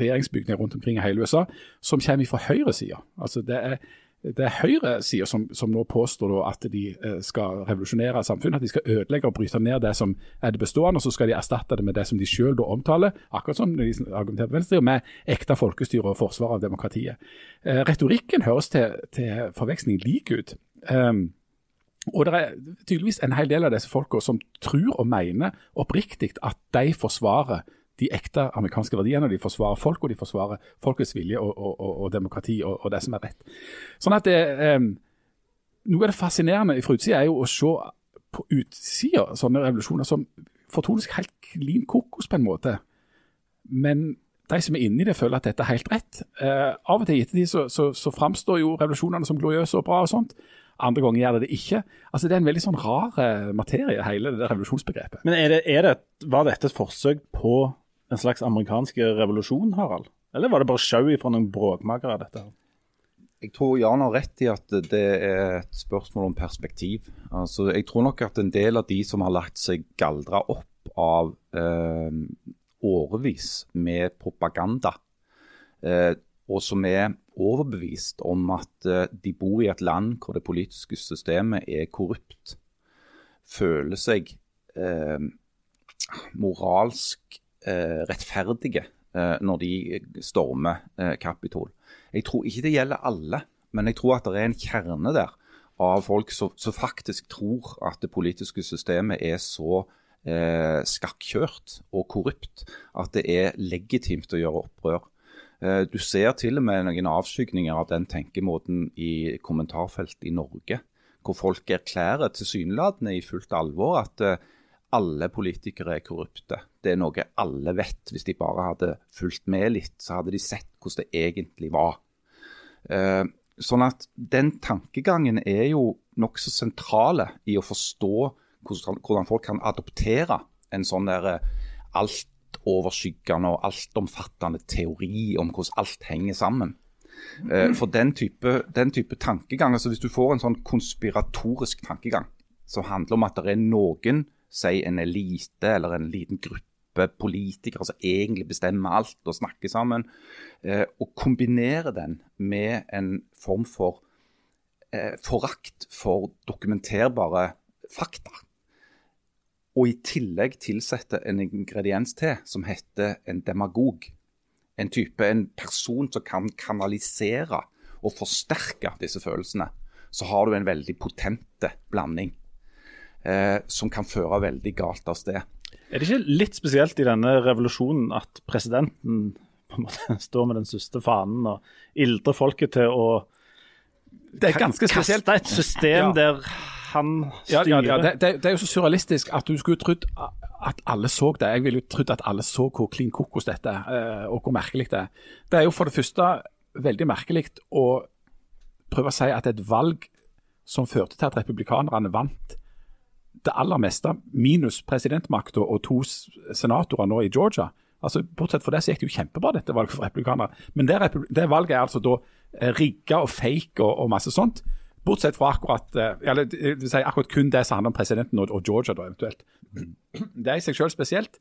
regjeringsbygninger rundt omkring i hele USA, som kommer fra høyresida. Altså det er, det er høyresida som, som nå påstår at de eh, skal revolusjonere samfunnet, at de skal ødelegge og bryte ned det som er det bestående, og så skal de erstatte det med det som de selv omtaler, akkurat som de argumenterer på venstre, med ekte folkestyre og forsvar av demokratiet. Eh, retorikken høres til, til forveksling lik ut. Um, og det er tydeligvis en hel del av disse folka som tror og mener oppriktig at de forsvarer de ekte amerikanske verdiene. De forsvarer folk, og de forsvarer folkets vilje og, og, og, og demokrati og, det som er rett. Sånn at det, eh, Noe av det fascinerende fra utsida er jo å se på utsida sånne revolusjoner som fortoner seg helt klin kokos på en måte. Men de som er inni det, føler at dette er helt rett. Eh, av og til i ettertid så, så, så framstår jo revolusjonene som gloriøse og bra og sånt. Andre ganger gjør det det ikke. Altså Det er en veldig sånn rar eh, materie, hele det revolusjonsbegrepet. Men er det, er det, Var dette et forsøk på en slags amerikansk revolusjon, Harald? Eller var det bare sjau fra noen bråkmakere, dette? Jeg tror Jan har rett i at det er et spørsmål om perspektiv. Altså, Jeg tror nok at en del av de som har lagt seg galdra opp av eh, årevis med propaganda, eh, og som er overbevist om at eh, de bor i et land hvor det politiske systemet er korrupt, føler seg uh, moralsk rettferdige eh, når de stormer eh, Jeg tror ikke det gjelder alle, men jeg tror at det er en kjerne der av folk som, som faktisk tror at det politiske systemet er så eh, skakkjørt og korrupt at det er legitimt å gjøre opprør. Eh, du ser til og med noen avskygninger av den tenkemåten i kommentarfelt i Norge, hvor folk erklærer tilsynelatende i fullt alvor at eh, alle politikere er korrupte. Det er noe alle vet. Hvis de bare hadde fulgt med litt, så hadde de sett hvordan det egentlig var. Eh, sånn at den tankegangen er jo nokså sentrale i å forstå hvordan folk kan adoptere en sånn der eh, altoverskyggende og altomfattende teori om hvordan alt henger sammen. Eh, for den type, den type tankegang, altså Hvis du får en sånn konspiratorisk tankegang som handler om at det er noen, si en elite eller en liten gruppe politikere som egentlig bestemmer alt og snakker sammen, eh, og kombinere den med en form for eh, forakt for dokumenterbare fakta. Og i tillegg tilsette en ingrediens til som heter en demagog. En type, en person som kan kanalisere og forsterke disse følelsene. Så har du en veldig potente blanding eh, som kan føre veldig galt av sted. Er det ikke litt spesielt i denne revolusjonen at presidenten på en måte står med den største fanen og ildrer folket til å det er ganske spesielt. kaste et system ja. der han styrer? Ja, ja, det, det, det, er jo så surrealistisk at du skulle trodd at alle så det. Jeg ville jo trodd at alle så hvor klin kokos dette er, eh, og hvor merkelig det er. Det er jo for det første veldig merkelig å prøve å si at et valg som førte til at republikanerne vant det aller meste, minus presidentmakta og to senatorer nå i Georgia. Altså, Bortsett fra det så gikk det jo kjempebra, dette valget for republikanere. Men det, det valget er altså da eh, rigga og fake og, og, masse sånt. Bortsett fra akkurat eh, eller, det vil si akkurat kun det som handler om presidenten og, Georgia, da eventuelt. Det er i seg selv spesielt.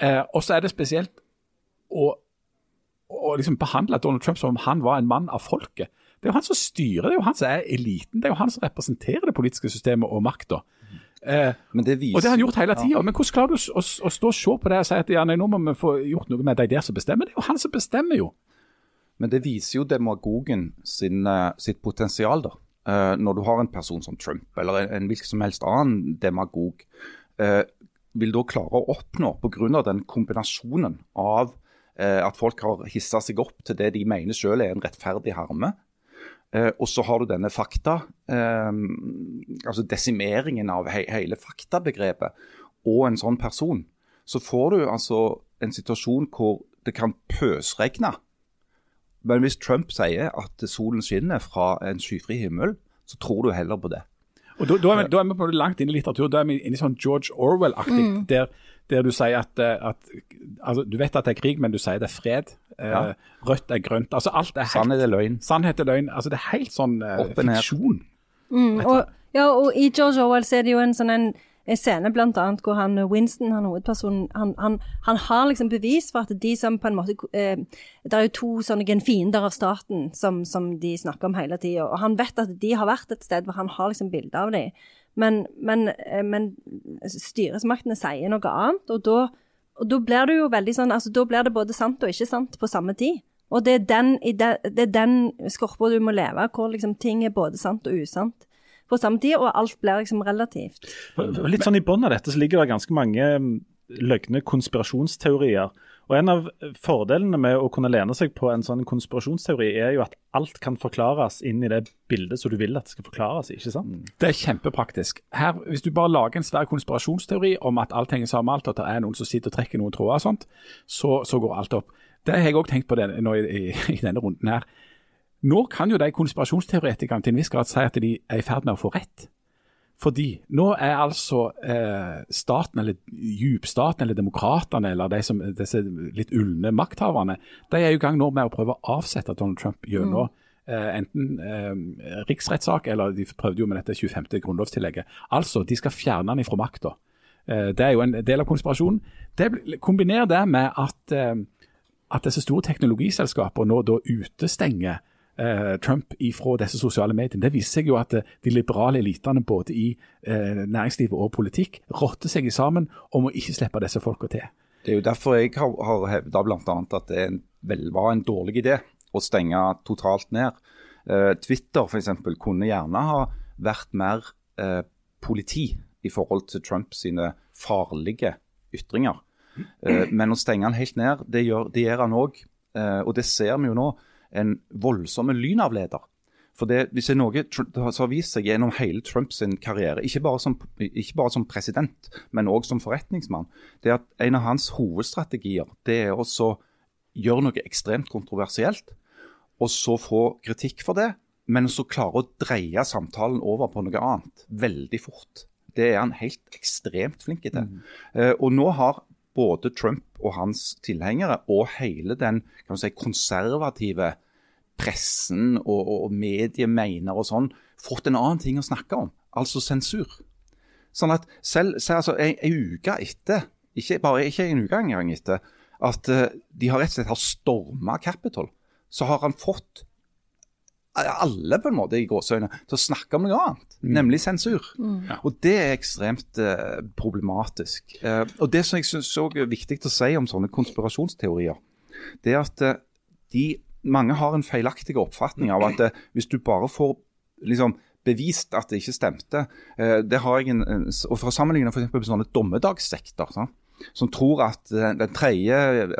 Eh, og så er det spesielt å, å liksom behandle Donald Trump som om han var en mann av folket. Det er jo han som styrer, det er jo han som er eliten. Det er jo han som representerer det politiske systemet og makta. Eh, det viser, og det har han gjort hele tida. Ja. Men hvordan klarer du å, å, stå og se på det og si at ja, nei, nå må vi få gjort noe med de der som bestemmer? Det er jo han som bestemmer, jo. Men det viser jo demagogen sin, uh, sitt potensial, da. Uh, når du har en person som Trump, eller en, en hvilken som helst annen demagog, uh, vil da klare å oppnå pga. den kombinasjonen av at folk har hissa seg opp til det de mener selv er en rettferdig harme, Eh, og så har du denne fakta, eh, altså desimeringen av he hele faktabegrepet, og en sånn person. Så får du altså en situasjon hvor det kan pøsregne. Men hvis Trump sier at solen skinner fra en skyfri himmel, så tror du heller på det. Og Da, da, er, vi, da er vi på det langt inn i litteratur. Da er vi inne i sånn George Orwell-aktig. Mm. Der, der, du sier at, eh, at altså, Du vet at det er krig, men du sier det er fred. Ja. Uh, rødt er grønt. altså alt er helt, Sannhet er løgn. Sannhet er løgn. altså Det er helt sånn uh, fiksjon. Mm, og, ja, og i George Orwell så er det jo en sånn en, en scene blant annet hvor han, Winston, han hovedpersonen, han, han, han, har liksom bevis for at de som på en måte eh, Det er jo to sånne fiender av staten som, som de snakker om hele tida, og han vet at de har vært et sted hvor han har liksom bilde av dem. Men, men, men styresmaktene sier noe annet, og da og da blir det jo veldig sånn, altså da blir det både sant og ikke sant på samme tid. Og det er den, det er den skorpa du må leve, hvor liksom ting er både sant og usant på samme tid, og alt blir liksom relativt. Litt sånn I bunnen av dette så ligger det ganske mange mm, løgne konspirasjonsteorier. Og En av fordelene med å kunne lene seg på en sånn konspirasjonsteori, er jo at alt kan forklares inn i det bildet som du vil at det skal forklares i. ikke sant? Mm. Det er kjempepraktisk. Her, Hvis du bare lager en svær konspirasjonsteori om at alt henger sammen alt, at det er noen som sitter og trekker noen tråder og sånt, så, så går alt opp. Det har jeg òg tenkt på det, nå i, i, i, denne runden her. Nå kan jo de konspirasjonsteoretikerne til en viss grad si at de er i ferd med å få rett. Fordi nå er altså eh, staten, eller djupstaten, eller demokratene, eller de som, disse litt ulne makthaverne, de er i gang nå med å prøve å avsette Donald Trump gjennom mm. eh, enten eh, riksrettssak, eller de prøvde jo med dette 25. grunnlovstillegget. Altså, de skal fjerne han ifra makta. Eh, det er jo en del av konspirasjonen. Det, kombiner det med at, eh, at disse store teknologiselskaper nå da utestenger Trump ifra disse sosiale mediene. Det viser seg jo at eh, de liberale elitene både i eh, næringslivet og politikk rotter seg sammen om å ikke slippe disse folka til. Det er jo derfor jeg har, har hevda bl.a. at det vel, var en dårlig idé å stenge totalt ned. Eh, Twitter f.eks. kunne gjerne ha vært mer eh, politi i forhold til Trump sine farlige ytringer. Eh, men å stenge han helt ned, det gjør, det gjør han òg. Eh, og det ser vi jo nå. En voldsom lynavleder. For det, hvis det er noe som har vist seg gjennom hele Trumps karriere, ikke bare, som, ikke bare som president, men òg som forretningsmann, det er at en av hans hovedstrategier det er å gjøre noe ekstremt kontroversielt, og så få kritikk for det, men så klare å dreie samtalen over på noe annet veldig fort. Det er han helt ekstremt flink til. Mm. Uh, og nå har både Trump og hans tilhengere og hele den si, konservative pressen og, og mediemegner og sånn, fått en annen ting å snakke om, altså sensur. Sånn at selv, selv altså, en, en, uke etter, ikke bare ikke en uke engang etter, at uh, de har rett og slett har storma Capitol, så har han fått alle på en måte i gåseøyne til å snakke om noe annet, mm. nemlig sensur. Mm. Og Det er ekstremt uh, problematisk. Uh, og Det som jeg synes er viktig å si om sånne konspirasjonsteorier, det er at uh, de, mange har en feilaktig oppfatning av at hvis du bare får liksom, bevist at det ikke stemte det har jeg en, en, og For å sammenligne for med sånne dommedagssekter, sånn, som tror at den 3.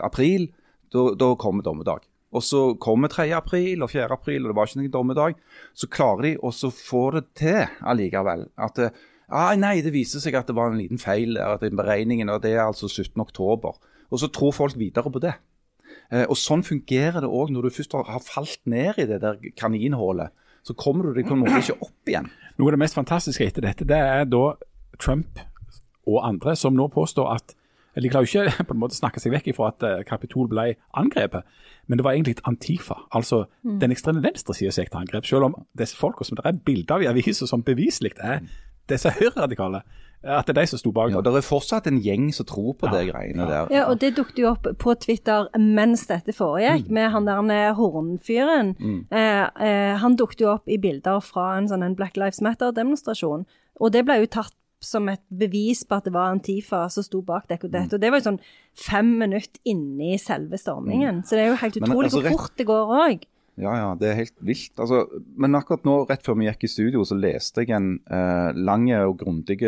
april, da kommer dommedag og så kommer 3. april og 4. april, og det var ikke noen dommedag, så klarer de å få det til allikevel. At ah, nei, det viser seg at det var en liten feil at den beregningen, og det er altså 17. oktober. Og så tror folk videre på det. Eh, og Sånn fungerer det òg når du først har falt ned i det der kaninhullet. Så kommer du deg på en måte ikke opp igjen. Noe av det mest fantastiske etter dette, det er da Trump og andre som nå påstår at de klarer jo ikke på en måte snakke seg vekk ifra at Kapitol ble angrepet, men det var egentlig et Antifa, altså mm. den ekstreme venstresida som gikk til angrep. Selv om disse folka som det er bilder av i aviser som beviselig er disse høyreradikale, at det er de som sto bak. Ja, Det er fortsatt en gjeng som tror på ja. de greiene der. Ja, og det dukket jo opp på Twitter mens dette foregikk, mm. med han der med hornfyren. Mm. Eh, eh, han dukket jo opp i bilder fra en sånn en Black Lives Matter-demonstrasjon. Og det ble jo tatt som et bevis på at det var Antifa som sto bak dette. Mm. Og det var jo sånn fem minutter inni selve stormingen. Mm. Så det er jo helt utrolig altså, hvor fort det går òg. Ja, ja, det er helt vilt. Altså, men akkurat nå, rett før vi gikk i studio, så leste jeg en eh, lang og grundig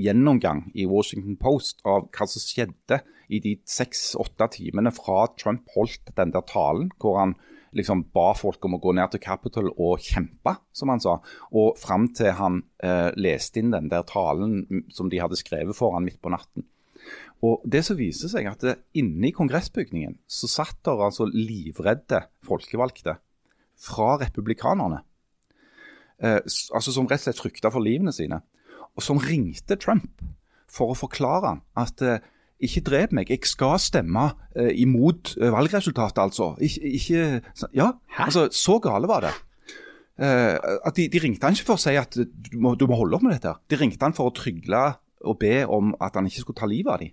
gjennomgang i Washington Post av hva som skjedde i de seks-åtte timene fra Trump holdt den der talen, hvor han liksom ba folk om å gå ned til Capitol og kjempe, som han sa. Og fram til han eh, leste inn den der talen som de hadde skrevet for han midt på natten. Og det som viser seg at det, Inne i kongressbygningen så satt der altså livredde folkevalgte fra republikanerne. Eh, altså Som rett og slett frykta for livene sine. Og som ringte Trump for å forklare at eh, ikke drep meg, jeg skal stemme uh, imot uh, valgresultatet, altså. Ik ikke, ja, altså, Så gale var det. Uh, at de, de, ringte han ikke for å si at du må, du må, holde opp med dette. De ringte han for å trygle og be om at han ikke skulle ta livet av dem.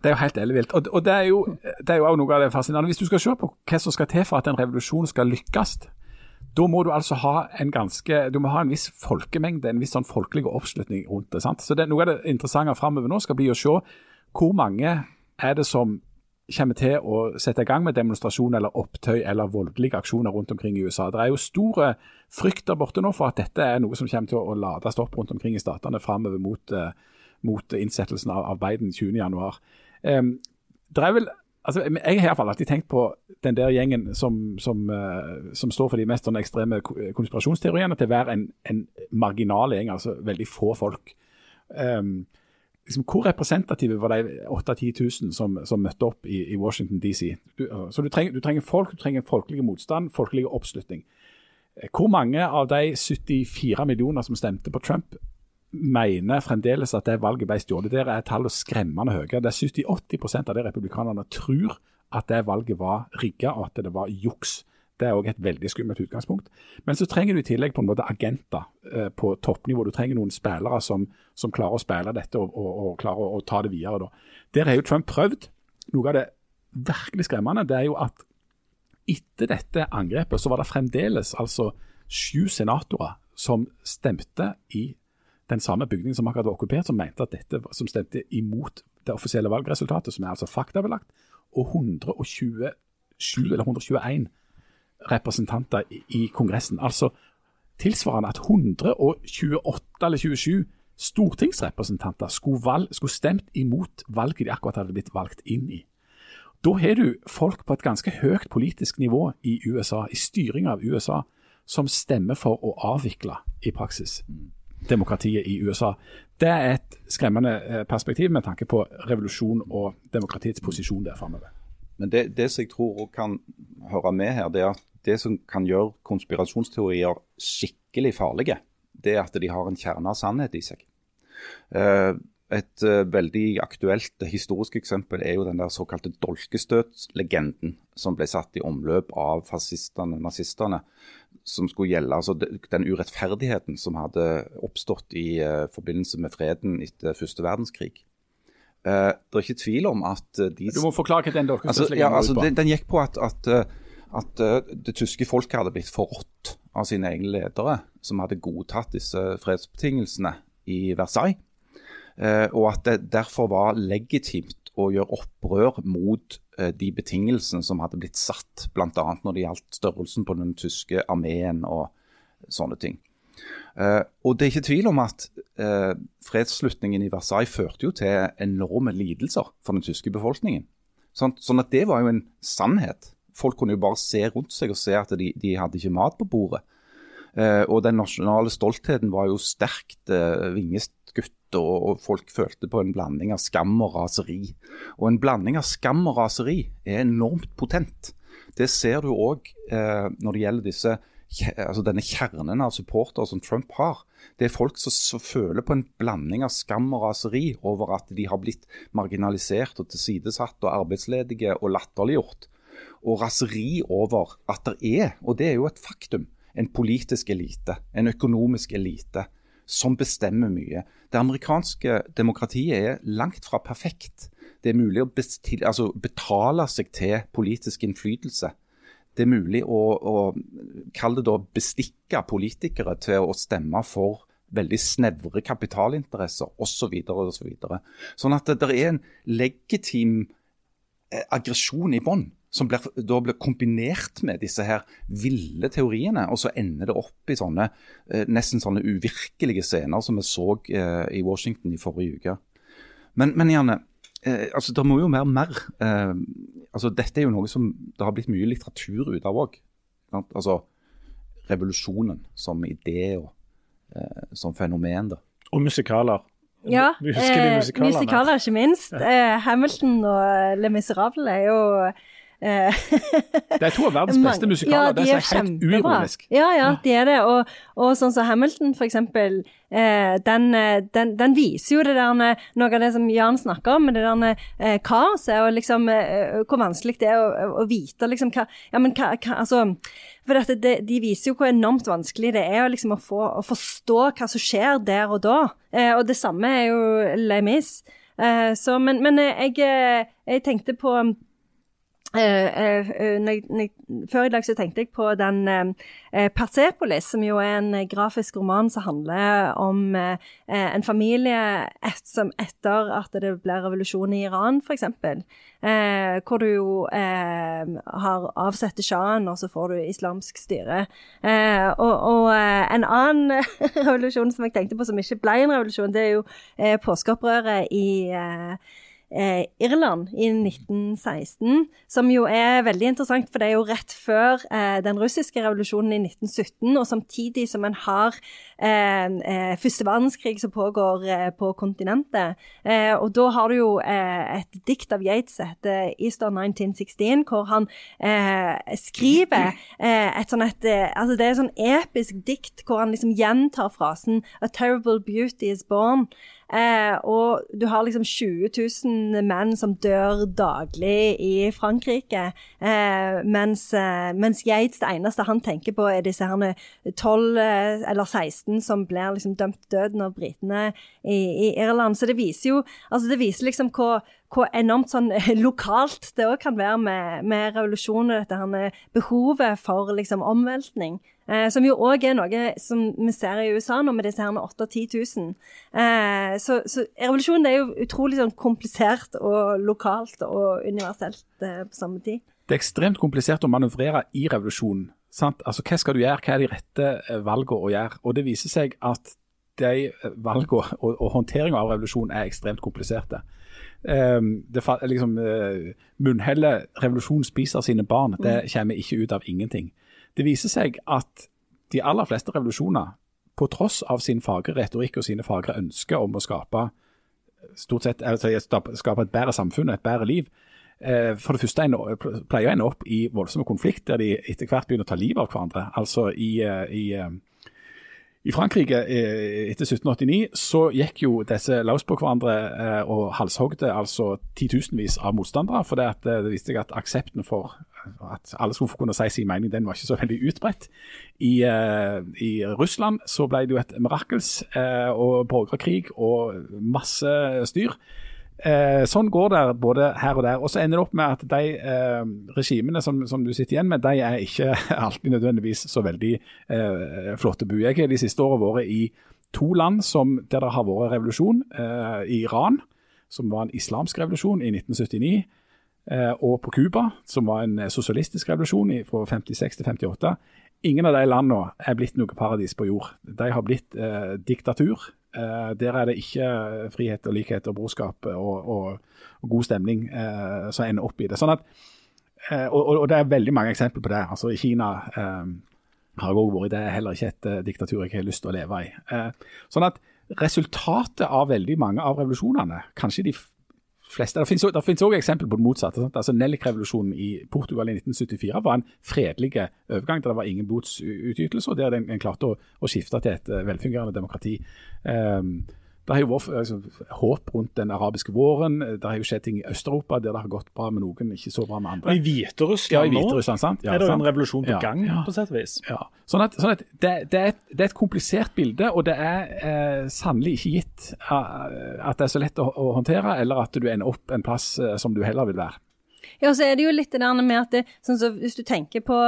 Det er jo helt ellevilt. Og, og det er jo det er noe av det fascinerende. Hvis du skal se på hva som skal til for at en revolusjon skal lykkes, da må du altså ha en ganske, du må ha en viss folkemengde, en viss sånn folkelig oppslutning rundt det. sant? Så det, Noe av det interessante framover nå skal bli å se hvor mange er det som kommer til å sette i gang med demonstrasjon eller opptøy eller voldelige aksjoner rundt omkring i USA. Det er jo store frykt der borte nå for at dette er noe som kommer til å lades opp rundt omkring i statene framover mot, uh, mot, innsettelsen av, Biden 20.1. Um, det er vel altså, Jeg har alltid tenkt på den der gjengen som, som, uh, som står for de mest ekstreme konspirasjonsteoriene, til å være en, en marginal gjeng, altså veldig få folk. Um, liksom, Hvor representative var de 8000-10 000 som, som, møtte opp i, i Washington DC? Du, øh, så du trenger, du trenger, folk, du trenger folkelig motstand, folkelig oppslutning. Eh, hvor mange av de 74 millioner som stemte på Trump, mener fremdeles at det valget ble stjålet? Der er tallet skremmende høye. Det er 70-80% av det republikanerne tror at det valget var rigga og at det var juks. Det er òg et veldig skummelt utgangspunkt. Men så trenger du i tillegg på en måte agenter eh, på toppnivå. Du trenger noen spillere som, som klarer å spille dette og, og, og klarer å, og ta det videre. Da. Der har jo Trump prøvd. Noe av det virkelig skremmende det er jo at etter dette angrepet så var det fremdeles altså sju senatorer som stemte i den samme bygningen som akkurat var okkupert, som mente at dette, som stemte imot det offisielle valgresultatet, som er altså faktabelagt, og 127 eller 121 representanter i, Kongressen. Altså tilsvarende at 128 eller 27 stortingsrepresentanter skulle, valg, skulle stemt imot valget de akkurat hadde blitt valgt inn i. Da har du folk på et ganske høyt politisk nivå i USA, i styring av USA, som stemmer for å avvikle i praksis demokratiet i USA. Det er et skremmende eh, perspektiv med tanke på revolusjon og demokratiets posisjon der framover. Men det, det, som jeg tror kan høre med her, det er at det som kan gjøre konspirasjonsteorier skikkelig farlige, det er at de har en kjerne av sannhet i seg. Uh, et uh, veldig aktuelt historisk eksempel er jo den der såkalte dolkestøtslegenden som ble satt i omløp av fascistene, nazistene, som skulle gjelde altså den urettferdigheten som hadde oppstått i uh, forbindelse med freden etter første verdenskrig. Uh, det er ikke tvil om at de Du må forklare hva den dolkestøtslegenden altså, ja, altså, den, den, gikk på at, at, at det tyske folket hadde blitt forrådt av sine egne ledere, som hadde godtatt disse fredsbetingelsene i Versailles. Eh, og at det derfor var legitimt å gjøre opprør mot eh, de betingelsene som hadde blitt satt, bl.a. når det gjaldt størrelsen på den tyske armeen og sånne ting. Og Det er ikke tvil om at fredsslutningen i Versailles førte jo til enorme lidelser for den tyske befolkningen. Sånn, sånn, at det var jo en sannhet. Folk kunne jo bare se rundt seg og se at de, de hadde ikke mat på bordet. Eh, og den nasjonale stoltheten var jo sterkt eh, vingeskutt og, og, folk følte på en blanding av skam og raseri. Og en blanding av skam og raseri er enormt potent. Det ser du òg eh, når det gjelder disse, altså denne kjernen av supportere som Trump har. Det er folk som, som, føler på en blanding av skam og raseri over at de har blitt marginalisert og tilsidesatt og arbeidsledige og latterliggjort. Og raseri over at det er, og det er jo et faktum, en politisk elite, en økonomisk elite som bestemmer mye. Det amerikanske demokratiet er langt fra perfekt. Det er mulig å bestil, altså betale seg til politisk innflytelse. Det er mulig å, å kalle det da bestikke politikere til å stemme for veldig snevre kapitalinteresser osv. Så så sånn at det, det er en legitim eh, aggresjon i bånn som blir, da blir kombinert med disse her ville teoriene. Og så ender det opp i sånne eh, nesten sånne uvirkelige scener som vi så eh, i Washington i forrige uke. Men, men Janne, eh, altså, det må jo mer mer. Eh, altså, dette er jo noe som det har blitt mye litteratur ut av òg. Altså revolusjonen som idé og eh, som fenomen. da. Og musikaler. Ja, eh, musikaler ikke minst. Hamilton og Le Miserable er jo Eh, det er to av verdens beste musikaler. Ja, de det er, er helt uironisk. Ja, ja, de er det. Og, og sånn som Hamilton, for eksempel. Eh, den, eh, den, den, viser jo det der noe av det som Jan snakker om, det der eh, kaoset, og liksom eh, hvor vanskelig det er å, å vite liksom hva Ja, men hva, hva Altså for dette, det, De viser jo hvor enormt vanskelig det er liksom, å, få, å forstå hva som skjer der og da. Eh, og det samme er jo Les Mis. Eh, men, men jeg, jeg, tenkte på Uh, uh, før i dag så tenkte jeg på den uh, Persepolis, som jo er en grafisk roman som handler om en familie et, som etter at det ble revolusjon i Iran, f.eks. Uh, hvor du jo har avsette sjahen, og så får du islamsk styre. og, og en annen revolusjon som jeg tenkte på som ikke ble en revolusjon, det er jo påskeopprøret i eh, Irland i 1916, som jo er veldig interessant, for det er jo rett før eh, den russiske revolusjonen i 1917, og samtidig som en har eh, eh, første verdenskrig som pågår eh, på kontinentet. Eh, og da har du jo et dikt av Yates som heter Easter 1916, hvor han skriver et sånn et Altså det er et sånn episk dikt hvor han liksom gjentar frasen A terrible beauty is born. Eh, og du har liksom 20 000 menn som dør daglig i Frankrike. Eh, mens, eh, mens, Yates, det eneste han tenker på, er disse herne 12 eh, eller 16 som blir liksom dømt døden av britene i, i, Irland. Så det viser jo altså det viser liksom hvor, hvor enormt sånn lokalt det òg kan være med, med revolusjonen, dette her behovet for liksom omveltning. Eh, som jo òg er noe som vi ser i USA nå, med disse her 8000-10 000. Eh, så, så, revolusjonen er jo utrolig sånn komplisert og lokalt og universelt eh, på samme tid. Det er ekstremt komplisert å manøvrere i revolusjonen. Sant? Altså, Hva skal du gjøre, hva er de rette eh, valgene å gjøre? Og Det viser seg at de valgene og, og håndteringen av revolusjonen er ekstremt kompliserte. Um, det, liksom, uh, Munnhellet 'revolusjon spiser sine barn' det mm. kommer ikke ut av ingenting. Det viser seg at de aller fleste revolusjoner, på tross av sin fagre retorikk og sine fagre ønsker om å skape sett, skape et bedre samfunn og et bedre liv, eh, for det første pleier ende opp i voldsomme konflikter der de etter hvert begynner å ta livet av hverandre. Altså i, eh, i eh, i Frankrike etter 1789 så gikk jo disse løs på hverandre og halshogde altså titusenvis av motstandere. For det, det viste seg at aksepten for at alle skulle få kunne si sin mening, den var ikke så veldig utbredt. I, i Russland så ble det jo et mirakels og borgerkrig og masse styr. Uh, sånn går det både her og der. Og så ender det opp med at de regimene som, som, du sitter igjen med, de er ikke alltid nødvendigvis så veldig flotte bu. Jeg har de siste årene vært i to land som, der det har vært revolusjon. Iran, som var en islamsk revolusjon i 1979. Eh, og på Cuba, som var en sosialistisk revolusjon fra 56 til 58. Ingen av de landene er blitt noe paradis på jord. De har blitt eh, diktatur Eh, der er det ikke frihet og likhet og brorskap og, og, og god stemning eh, som ender opp i det. Sånn at, uh, og, og, det er veldig mange eksempler på det. Altså I Kina har òg vært. Det er heller ikke et diktatur jeg har lyst til å leve i. sånn at resultatet av veldig mange av revolusjonene, kanskje de fleste. Det finnes òg eksempel på det motsatte. Sant? Altså Nellik-revolusjonen i Portugal i 1974 var en fredelig overgang der det var ingen blodsutgytelse, og der en, en klarte å, å, skifte til et uh, velfungerende demokrati. Um, det har jo vært altså, håp rundt den arabiske våren. Det har jo skjedd ting i Øst-Europa der det har gått bra med noen, ikke så bra med andre. Og I Hviterussland ja, i Hviterussland, sant? Ja, er det jo en revolusjon på gang, ja, på sett og vis. Ja. Sånn at, sånn at det, det, er et, det, er et, komplisert bilde, og det er eh, sannelig ikke gitt uh, at det er så lett å, å, håndtere, eller at du ender opp en plass uh, som du heller vil være. Ja, så er det jo litt det der med at det, sånn så hvis du tenker på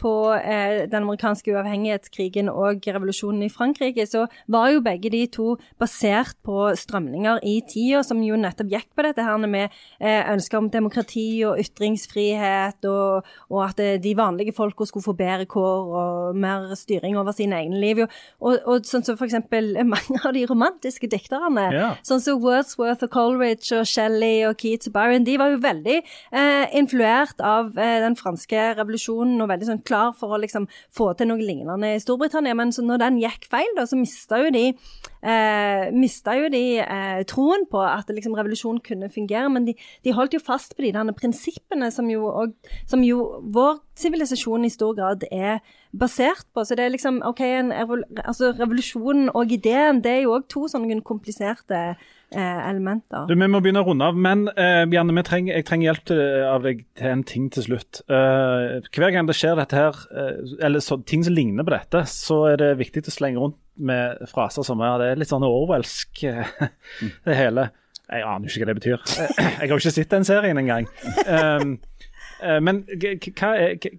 på eh, den amerikanske uavhengighetskrigen og revolusjonen i Frankrike, så var jo begge de to basert på strømninger i tida som jo nettopp gikk på dette her med eh, ønsker om demokrati og ytringsfrihet, og, og at eh, de vanlige folka skulle få bedre kår og mer styring over sine egne liv. Og, og sånn som for eksempel mange av de romantiske dikterne, ja. sånn som Wordsworth og Coleridge og Shelley og Keats og Byron, de var jo veldig eh, influert av eh, den franske revolusjonen og veldig sånn klar for å liksom få til noe lignende i Storbritannia. Men når den gikk feil, da, så mista jo de, eh, jo de eh, troen på at liksom, revolusjon kunne fungere. Men de, de, holdt jo fast på de denne prinsippene som jo, og, som jo vår sivilisasjon i stor grad er basert på. Så det er liksom OK, en, altså, revolusjonen og ideen, det er jo òg to sånne kompliserte elementer. Du, vi må begynne å runde av, men eh, Janne, trenger, jeg trenger hjelp til, av deg til en ting til slutt. Uh, hver gang det skjer dette her, uh, eller så, ting som ligner på dette, så er det viktig å slenge rundt med fraser som er, det er litt sånn orwellsk, eh, det hele. Jeg aner ikke hva det betyr. Jeg, jeg har jo ikke sett den serien engang. Um, men hva,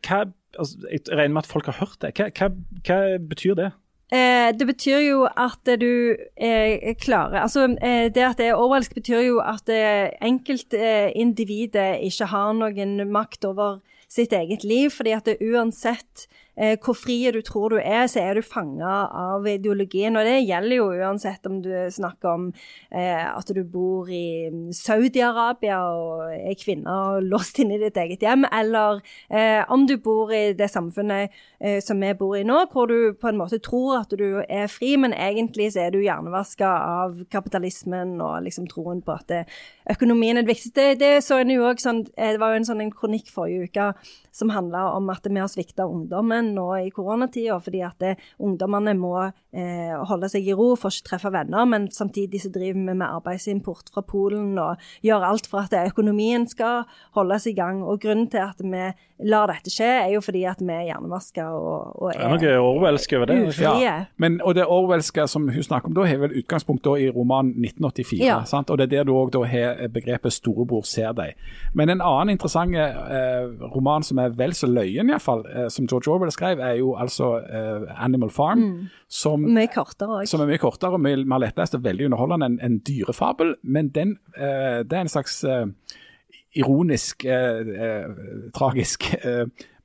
hva altså, Jeg regner med at folk har hørt det. Hva, hva, hva betyr det? Eh, det betyr jo at du eh, klarer Altså, eh, det at det er overelsk, betyr jo at eh, enkeltindividet ikke har noen makt over sitt eget liv, fordi at det uansett eh, hvor fri du tror du er, så er du fanga av ideologien. Og det gjelder jo uansett om du snakker om eh, at du bor i Saudi-Arabia og er kvinne og låst inne i ditt eget hjem, eller eh, om du bor i det samfunnet eh, som vi bor i nå, hvor du på en måte tror at du er fri, men egentlig så er du hjernevaska av kapitalismen og liksom troen på at det, økonomien er det viktigste. Det, det, så en jo også sånn, eh, det var jo en sånn en kronikk forrige uke som handla om at vi har svikta ungdommen sammen nå i koronatida, fordi at det, ungdommene må eh, holde seg i ro, får ikke treffe venner, men samtidig så driver vi med arbeidsimport fra Polen og gjør alt for at økonomien skal holdes i gang. Og grunnen til at vi lar dette skje, er jo fordi at vi er hjernevaska og, og Det er noe orwellsk over det. er. Ja, men, og det Orwellske som hun snakker om da, har vel utgangspunkt da i romanen 1984. Ja. Sant? Og det er der du òg har begrepet 'storebror ser deg'. Men en annen interessant eh, roman som er vel så løyen, iallfall, eh, som George Orwell skrev, er jo altså uh, 'Animal Farm'. Som, Mye kortere også. som er mye kortere og mye mer lettlest og veldig underholdende enn en dyrefabel. Men den, uh, det er en slags eh, ironisk, tragisk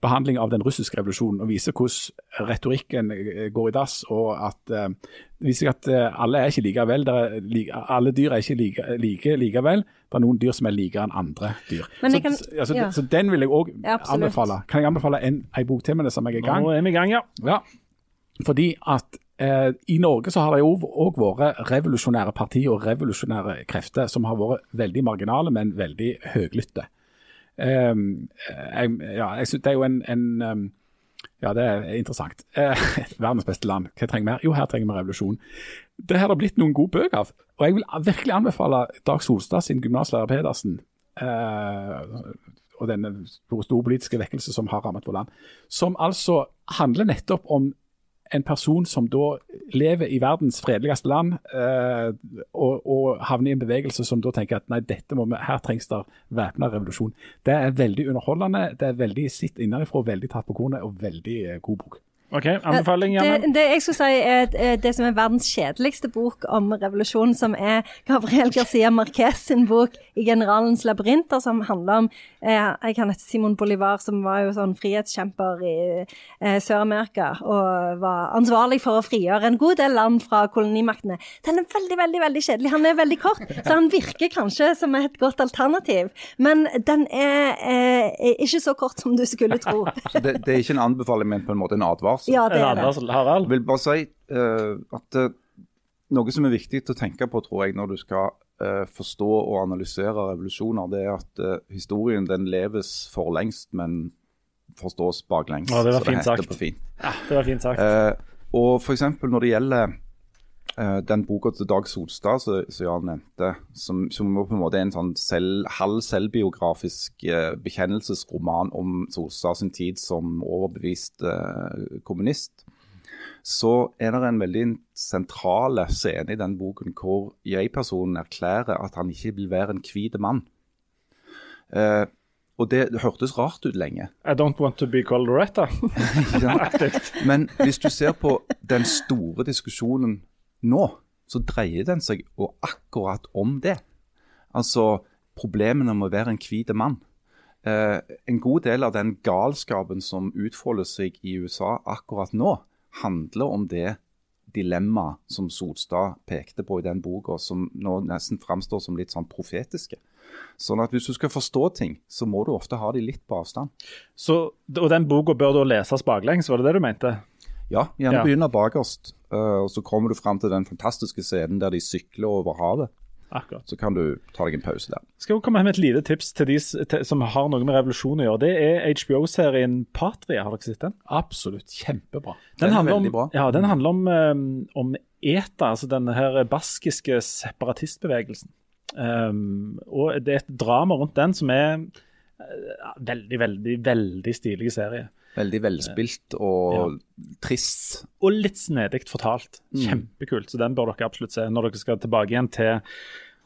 behandling av den russiske revolusjonen, og viser hvordan retorikken eh, går i dass. og at eh, Det viser at eh, alle er ikke likevel. Er, alle dyr er ikke like, like likevel. Det er noen dyr som er likere enn andre dyr. Men Så, jeg kan- altså, ja. så den vil jeg òg Ja, anbefale. Kan jeg anbefale en, en bok til med det som jeg er i gang? Nå er vi i gang, ja. Ja, fordi at eh, i Norge så har det jo òg vært revolusjonære partier og revolusjonære krefter som har vært veldig marginale, men veldig høylytte. Um, jeg, ja, jeg synes det er jo en, en um, Ja, det er interessant. Uh, verdens beste land. Hva trenger vi her? Jo, her trenger vi revolusjon. Det har det blitt noen gode bøker av. Og jeg vil virkelig anbefale Dag Solstad sin gymnaslærer Pedersen. Uh, og denne store politiske vekkelse som har rammet vårt land. Som altså handler nettopp om en person som da lever i verdens fredeligste land, eh, og, og havner i en bevegelse som da tenker at nei, dette må vi, her trengs det væpna revolusjon. Det er veldig underholdende, det er veldig sitt innenfra, veldig tatt på kornet og veldig eh, god bok. OK, anbefaling, Janne. Det, det jeg skulle si er det som er verdens kjedeligste bok om revolusjon, som er Gabriel Garcia Marquez sin bok 'I generalens labyrinter', som handler om eh, Jeg kan hete Simon Bolivar, som var jo sånn frihetskjemper i eh, Sør-Amerika, og var ansvarlig for å frigjøre en god del land fra kolonimaktene. Den er veldig, veldig veldig kjedelig. Han er veldig kort, så han virker kanskje som et godt alternativ, men den er, eh, er ikke så kort som du skulle tro. Så det, det er ikke en anbefaling, men på en måte en advarsel. Ja, det er det. Anders Harald. Jeg vil bare si uh, at uh, noe som er viktig å tenke på, tror jeg, når du skal uh, forstå og analysere revolusjoner, det er at historien den leves forlengst, men forstås baklengs. Ja, det var fint sagt. på fint. Ja, det var fint sagt. Eh, og f.eks. når det gjelder den boka til Dag Solstad som Jan nevnte, som, som på en måte er en sånn selv, halv selvbiografisk eh, bekjennelsesroman om Solstad sin tid som overbevist eh, kommunist, så er det en veldig sentral scene i den boken hvor jeg-personen erklærer at han ikke vil være en hvit mann. Eh, og det, det hørtes rart ut lenge. I don't want to be called Loretta. ja. Men hvis du ser på den store diskusjonen nå, så dreier den seg jo akkurat om det. Altså problemene med å være en hvit mann. Eh, en god del av den galskapen som utfolder seg i USA akkurat nå, handler om det dilemmaet som Solstad pekte på i den boka, som nå nesten framstår som litt sånn profetiske. Sånn at hvis du skal forstå ting, så må du ofte ha de litt på avstand. Så, og den boka bør da leses baklengs, var det det du mente? Ja, gjerne Ja. begynne bakerst, Uh, og så kommer du fram til den fantastiske scenen der de sykler over havet. Akkurat. Så kan du ta deg en pause der. Skal vi komme med et lite tips til de som har noe med revolusjon å gjøre. Det er HBO-serien Patria. Har dere sett den? Absolutt. Kjempebra. Den den handler om, bra. Ja, den handler om, um, om ETA, altså denne her baskiske separatistbevegelsen. Um, og det er et drama rundt den som er uh, veldig, veldig, veldig stilig serie. Veldig velspilt og trist. Og litt snedig fortalt. Kjempekult. Så den bør dere absolutt se når dere skal tilbake igjen til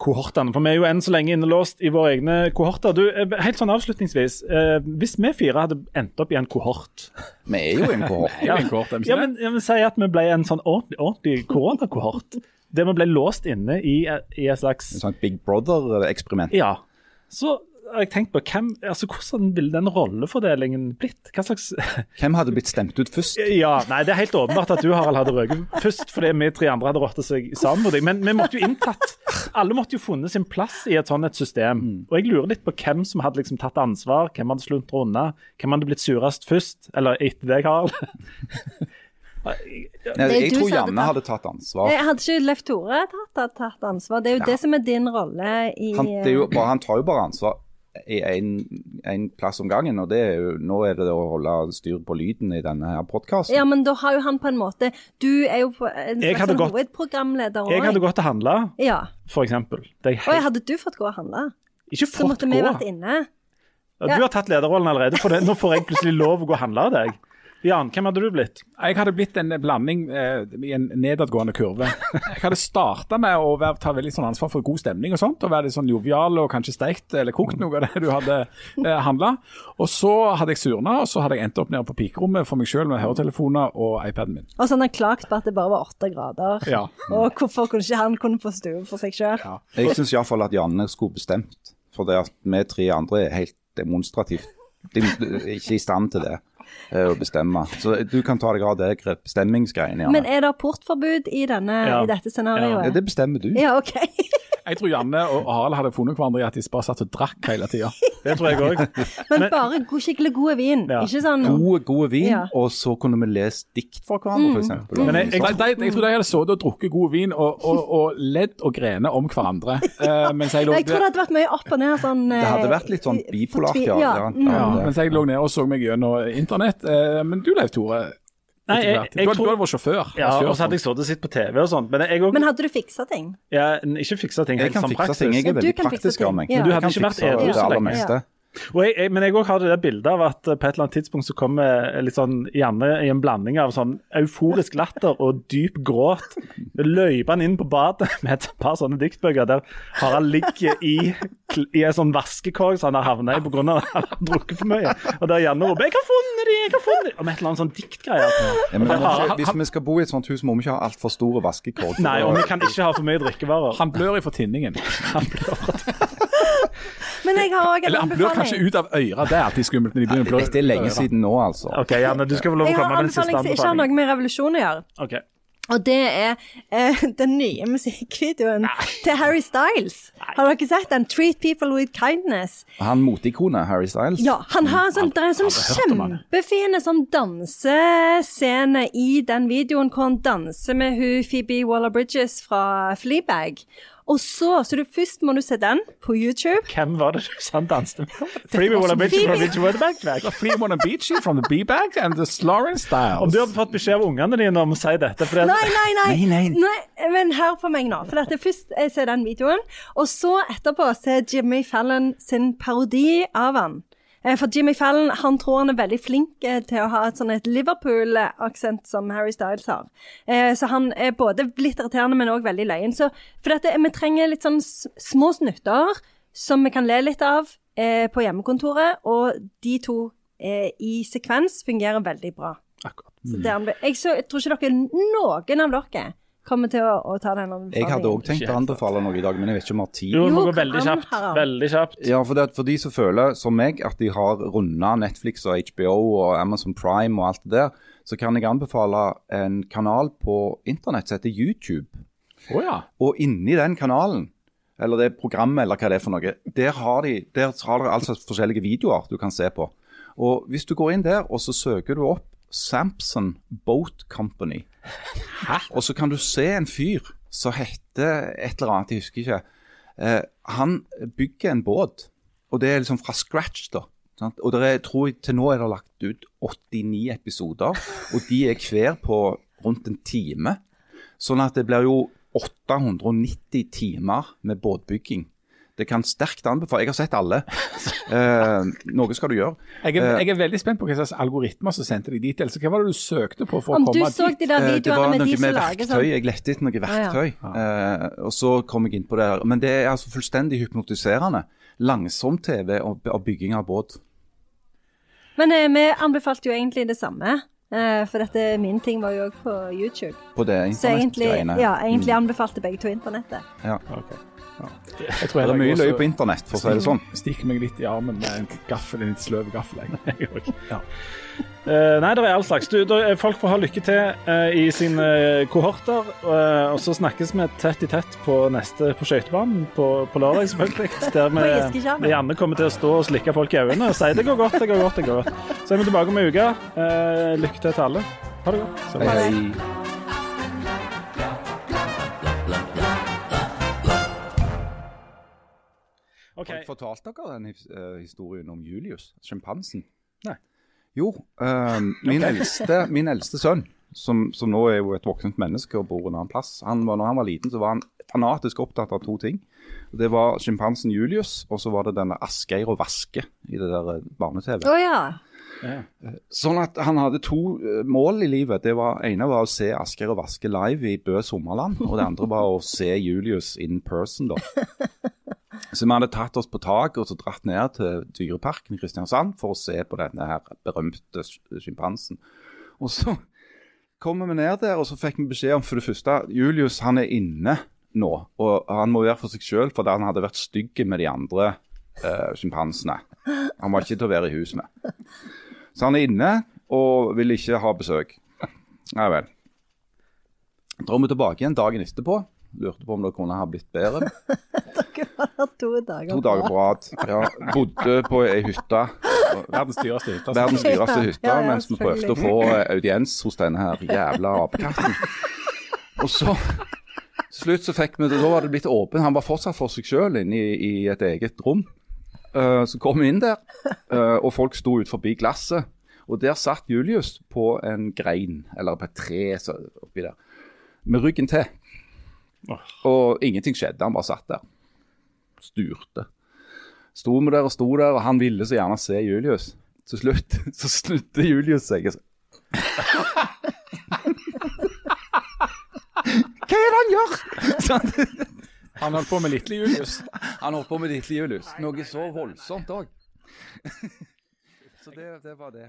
kohortene. For vi er jo enn så lenge innelåst i våre egne kohorter. Du, eh, helt sånn avslutningsvis. Eh, hvis vi fire hadde endt opp i en kohort Vi er jo en kohort. Er en ikke Ja, men, ja, men Si at vi ble en sånn ordentlig, ordentlig koronakohort. Der vi ble låst inne i, i et slags En sånn Big Brother-eksperiment. Ja. Så har jeg tenkt på hvem, altså hvordan ville den rollefordelingen blitt? Hva slags Hvem hadde blitt stemt ut først? Ja, nei, Det er helt åpenbart at du Harald, hadde røket først, fordi vi tre andre hadde rotta seg sammen med deg. Men vi måtte jo inntatt Alle måtte jo funnet sin plass i et sånt et system. Og jeg lurer litt på hvem som hadde liksom tatt ansvar, hvem hadde sluntra unna, hvem hadde blitt surest først, eller etter deg, Harald. Nei, jeg tror hadde Janne tatt- hadde tatt ansvar. Jeg hadde ikke Leif Tore tatt, tatt, tatt ansvar? Det er jo Ja. det som er din rolle i Han, det er jo bare, han tar jo bare ansvar i en plass om gangen. Og det er jo, nå er det å holde styr på lyden i denne her podkasten. Ja, men da har jo han på en måte Du er jo en slags sånn gått- hovedprogramleder Jeg hadde gått og handla, Ja. for eksempel. Jeg hadde du fått gå og handle, ikke så måtte måtte vi vært gå. inne. Ja, Du har tatt lederrollen allerede, for det. nå får jeg plutselig lov å gå og handle av deg. Jan, hvem hadde du blitt? Jeg hadde blitt en blanding eh, i en nedadgående kurve. Jeg hadde starta med å være, ta veldig sånn ansvar for god stemning og sånt, og være litt sånn jovial og kanskje steikt eller kokt noe av det du hadde eh, handla. Og så hadde jeg surna, og så hadde jeg endt opp nede på pikerommet for meg sjøl med høretelefoner og iPaden min. Og så hadde han klagt på at det bare var åtte grader. Ja. Og hvorfor kunne ikke han kunne få stue for seg sjøl? Ja. Jeg syns iallfall at Janne skulle bestemt. For det at vi tre andre er helt demonstrativt de, de, ikke i stand til det. eh, Å bestemme. Så du kan ta deg av det gre- bestemmingsgreiene. Men er det portforbud i, denne, Ja. i dette Ja, det bestemmer du. Ja, OK. Jeg tror Janne og Harald hadde funnet hverandre i at de bare satt og drakk hele tida. Det tror jeg òg. Men bare god, skikkelig god vin. Ja. Ikke sånn Gode, gode vin, Ja. og så kunne vi lest dikt for hverandre, f.eks. Mm. Men jeg- jeg- Jeg, de, jeg tror de hadde sittet og drukket god vin og, og, og ledd og grene om hverandre. Uh, mens jeg lå Jeg tror det hadde vært mye opp og ned sånn Det hadde eh, vært litt sånn bipolart, ja. ja. Det. mens jeg lå nede og så meg gjennom internett. Eh, men du Leif Tore, Nei, jeg, jeg du, hadde- tror- du hadde vært sjåfør. Ja, og så hadde jeg sittet og sett på TV og sånt. Men jeg òg Men hadde du fiksa ting? ja, Ikke fiksa ting Jeg kan som fikse ting. Jeg er veldig praktisk av meg. Ja. Men du hadde ikke kan vært edru så lenge. Jeg, jeg, men jeg har hadde det bildet av at på et eller annet tidspunkt så kommer litt sånn Janne i en blanding av sånn euforisk latter og dyp gråt. Løyper han inn på badet med et par sånne diktbøker der Harald ligger i, i en sånn vaskekorg som han har havna i pga. at han har drukket for mye. Og der Janne roper 'Jeg har funnet de, jeg har funnet de!' Om et eller annet sånn diktgreie. Ja, hvis vi skal bo i et sånt hus, må vi ikke ha altfor store vaskekorg. Nei, og vi kan ikke ha for mye drikkevarer. Han blør ifra tinningen. Men jeg har òg en Eller han blør kanskje ut av øra. Det er alltid skummelt når de begynner å blø. Dette er lenge siden nå, altså. OK, Janne, du skal få lov å Jeg har komme med den siste anbefaling som ikke har noe med revolusjon å gjøre. Ok. Og det er eh, den nye musikkvideoen til Harry Styles. Har dere sett den? 'Treat people with kindness'. Han moteikonet Harry Styles. Ja, han har en sånn, det er en sånn kjempefin sånn dansescene i den videoen hvor han danser med hun Phoebe Waller-Bridges fra Fleabag. Og så, så du, først må du se den på YouTube. Hvem var det du sa han danste med? Freebie Walla Bitch Beach. Fremont and Beachy from the B-Bag and the Slorin Styles. Om du hadde fått beskjed av ungene dine om å si dette for det, Nei, nei, nei. Nei, nei. men hør på meg nå. For først jeg ser den videoen, og så etterpå ser Jimmy Fallon sin parodi av han. Eh, For Jimmy Fallon han tror han er veldig flink eh, til å ha et sånn et Liverpool-aksent som Harry Styles har. Eh, Så han er både litt irriterende, men òg veldig løyen. Så for dette, vi trenger litt sånn små snutter som vi kan le litt av på hjemmekontoret, og de to i sekvens fungerer veldig bra. Akkurat. Så det jeg, så, jeg tror ikke dere, noen av dere kommer til å, å ta den anbefalingen. Jeg hadde òg tenkt å anbefale noe i dag, men jeg vet ikke om vi har tid. Jo, det må gå veldig kjapt. Veldig kjapt. Ja, for, det, for de som føler, som meg, at de har runda Netflix og HBO og Amazon Prime og alt det der, så kan jeg anbefale en kanal på internett som heter YouTube. Oh, ja. Og inni den kanalen, eller det programmet eller hva det er for noe, der har de der har de altså forskjellige videoer du kan se på. Og hvis du går inn der, og så søker du opp Samson Boat Company, og så kan du se en fyr som heter et eller annet, jeg husker ikke. Eh, han bygger en båt, og det er liksom fra scratch, da. Sant? Og er, tror jeg, til nå er det lagt ut 89 episoder, og de er hver på rundt en time. Sånn at det blir jo 890 timer med båtbygging. Det kan sterkt anbefale. Jeg har sett alle. Eh, noe skal du gjøre. Jeg er, jeg er veldig spent på hva slags algoritmer som sendte deg dit. Altså, hva var det du søkte på for Om å du komme så dit? de der Eh, det videoene var med noe de som med lager verktøy. sånn Jeg lette etter noe ja. verktøy, eh, og så kom jeg inn på det. her. Men det er altså fullstendig hypnotiserende. Langsom-TV og, og bygging av båt. Men eh, vi anbefalte jo egentlig det samme. Eh, for dette min ting var jo òg på YouTube. På det internett-greiene. ja, egentlig anbefalte begge to internettet. Ja. Jeg tror Det er mye løye på internett, for å si det sånn. Stikker meg litt i armen med en gaffel, en litt sløv gaffel. Jeg. Ja. uh, nei, det er all slags. Du, er folk får ha lykke til uh, i sine kohorter. Uh, og så snakkes vi tett i tett på neste på skøytebanen på, på lørdag, selvfølgelig. Der vi, vi gjerne kommer til å stå og slikke folk i øynene og si det går godt, det går godt, det går godt. Så er vi tilbake om en uke. Eh, lykke til til alle. Ha det godt. Hei, hei. OK. Har jeg fortalt dere den eh, historien om Julius, sjimpansen? Nei. Jo, uh, min, eldste, min eldste sønn, som, som nå er jo et voksent menneske og bor en annen plass, han var, når han var liten, så var han fanatisk opptatt av to ting. Det var sjimpansen Julius, og så var det denne Asgeir og Vaske i det der eh, barne-TV. Å ja. Ja. Sånn at han hadde to eh, mål i livet. Det var ene var å se Asker og Vaske live i Bø sommerland, og det andre var å se Julius in person, da. Så vi hadde tatt oss på taket og så dratt ned til Dyreparken i Kristiansand for å se på denne her berømte sjimpansen. Og så kommer vi ned der, og så fikk vi beskjed om for det første Julius han er inne nå, og han må være for seg sjøl fordi han hadde vært stygg med de andre eh, sjimpansene. Han var ikke til å være i hus med. Så han er inne og vil ikke ha besøk. Nei vel. Drar vi tilbake igjen dagen etterpå. Lurte på om det kunne ha blitt bedre. Dere var der to dager To dager på rad. Ja, bodde på ei hytte. Verdens dyreste hytte. Verdens dyreste hytte Ja, ja, mens vi prøvde å få audiens hos denne her jævla apekatten. Og så til slutt så fikk vi det, da var det blitt åpen. Han var fortsatt for seg sjøl inne i, i et eget rom. Uh, så kom vi inn der, uh, og folk sto ut forbi glasset. Og der satt Julius på en grein, eller på et tre så, oppi der, med ryggen til. Og ingenting skjedde, han bare satt der. Sturte. Sto vi der og sto der, og han ville så gjerne se Julius. Til slutt så snudde Julius seg. og Hva er det han gjør? Sånn. Han holdt på med lille Julius. Han holdt på med lille Julius. Noe så voldsomt òg. Så det, det var det.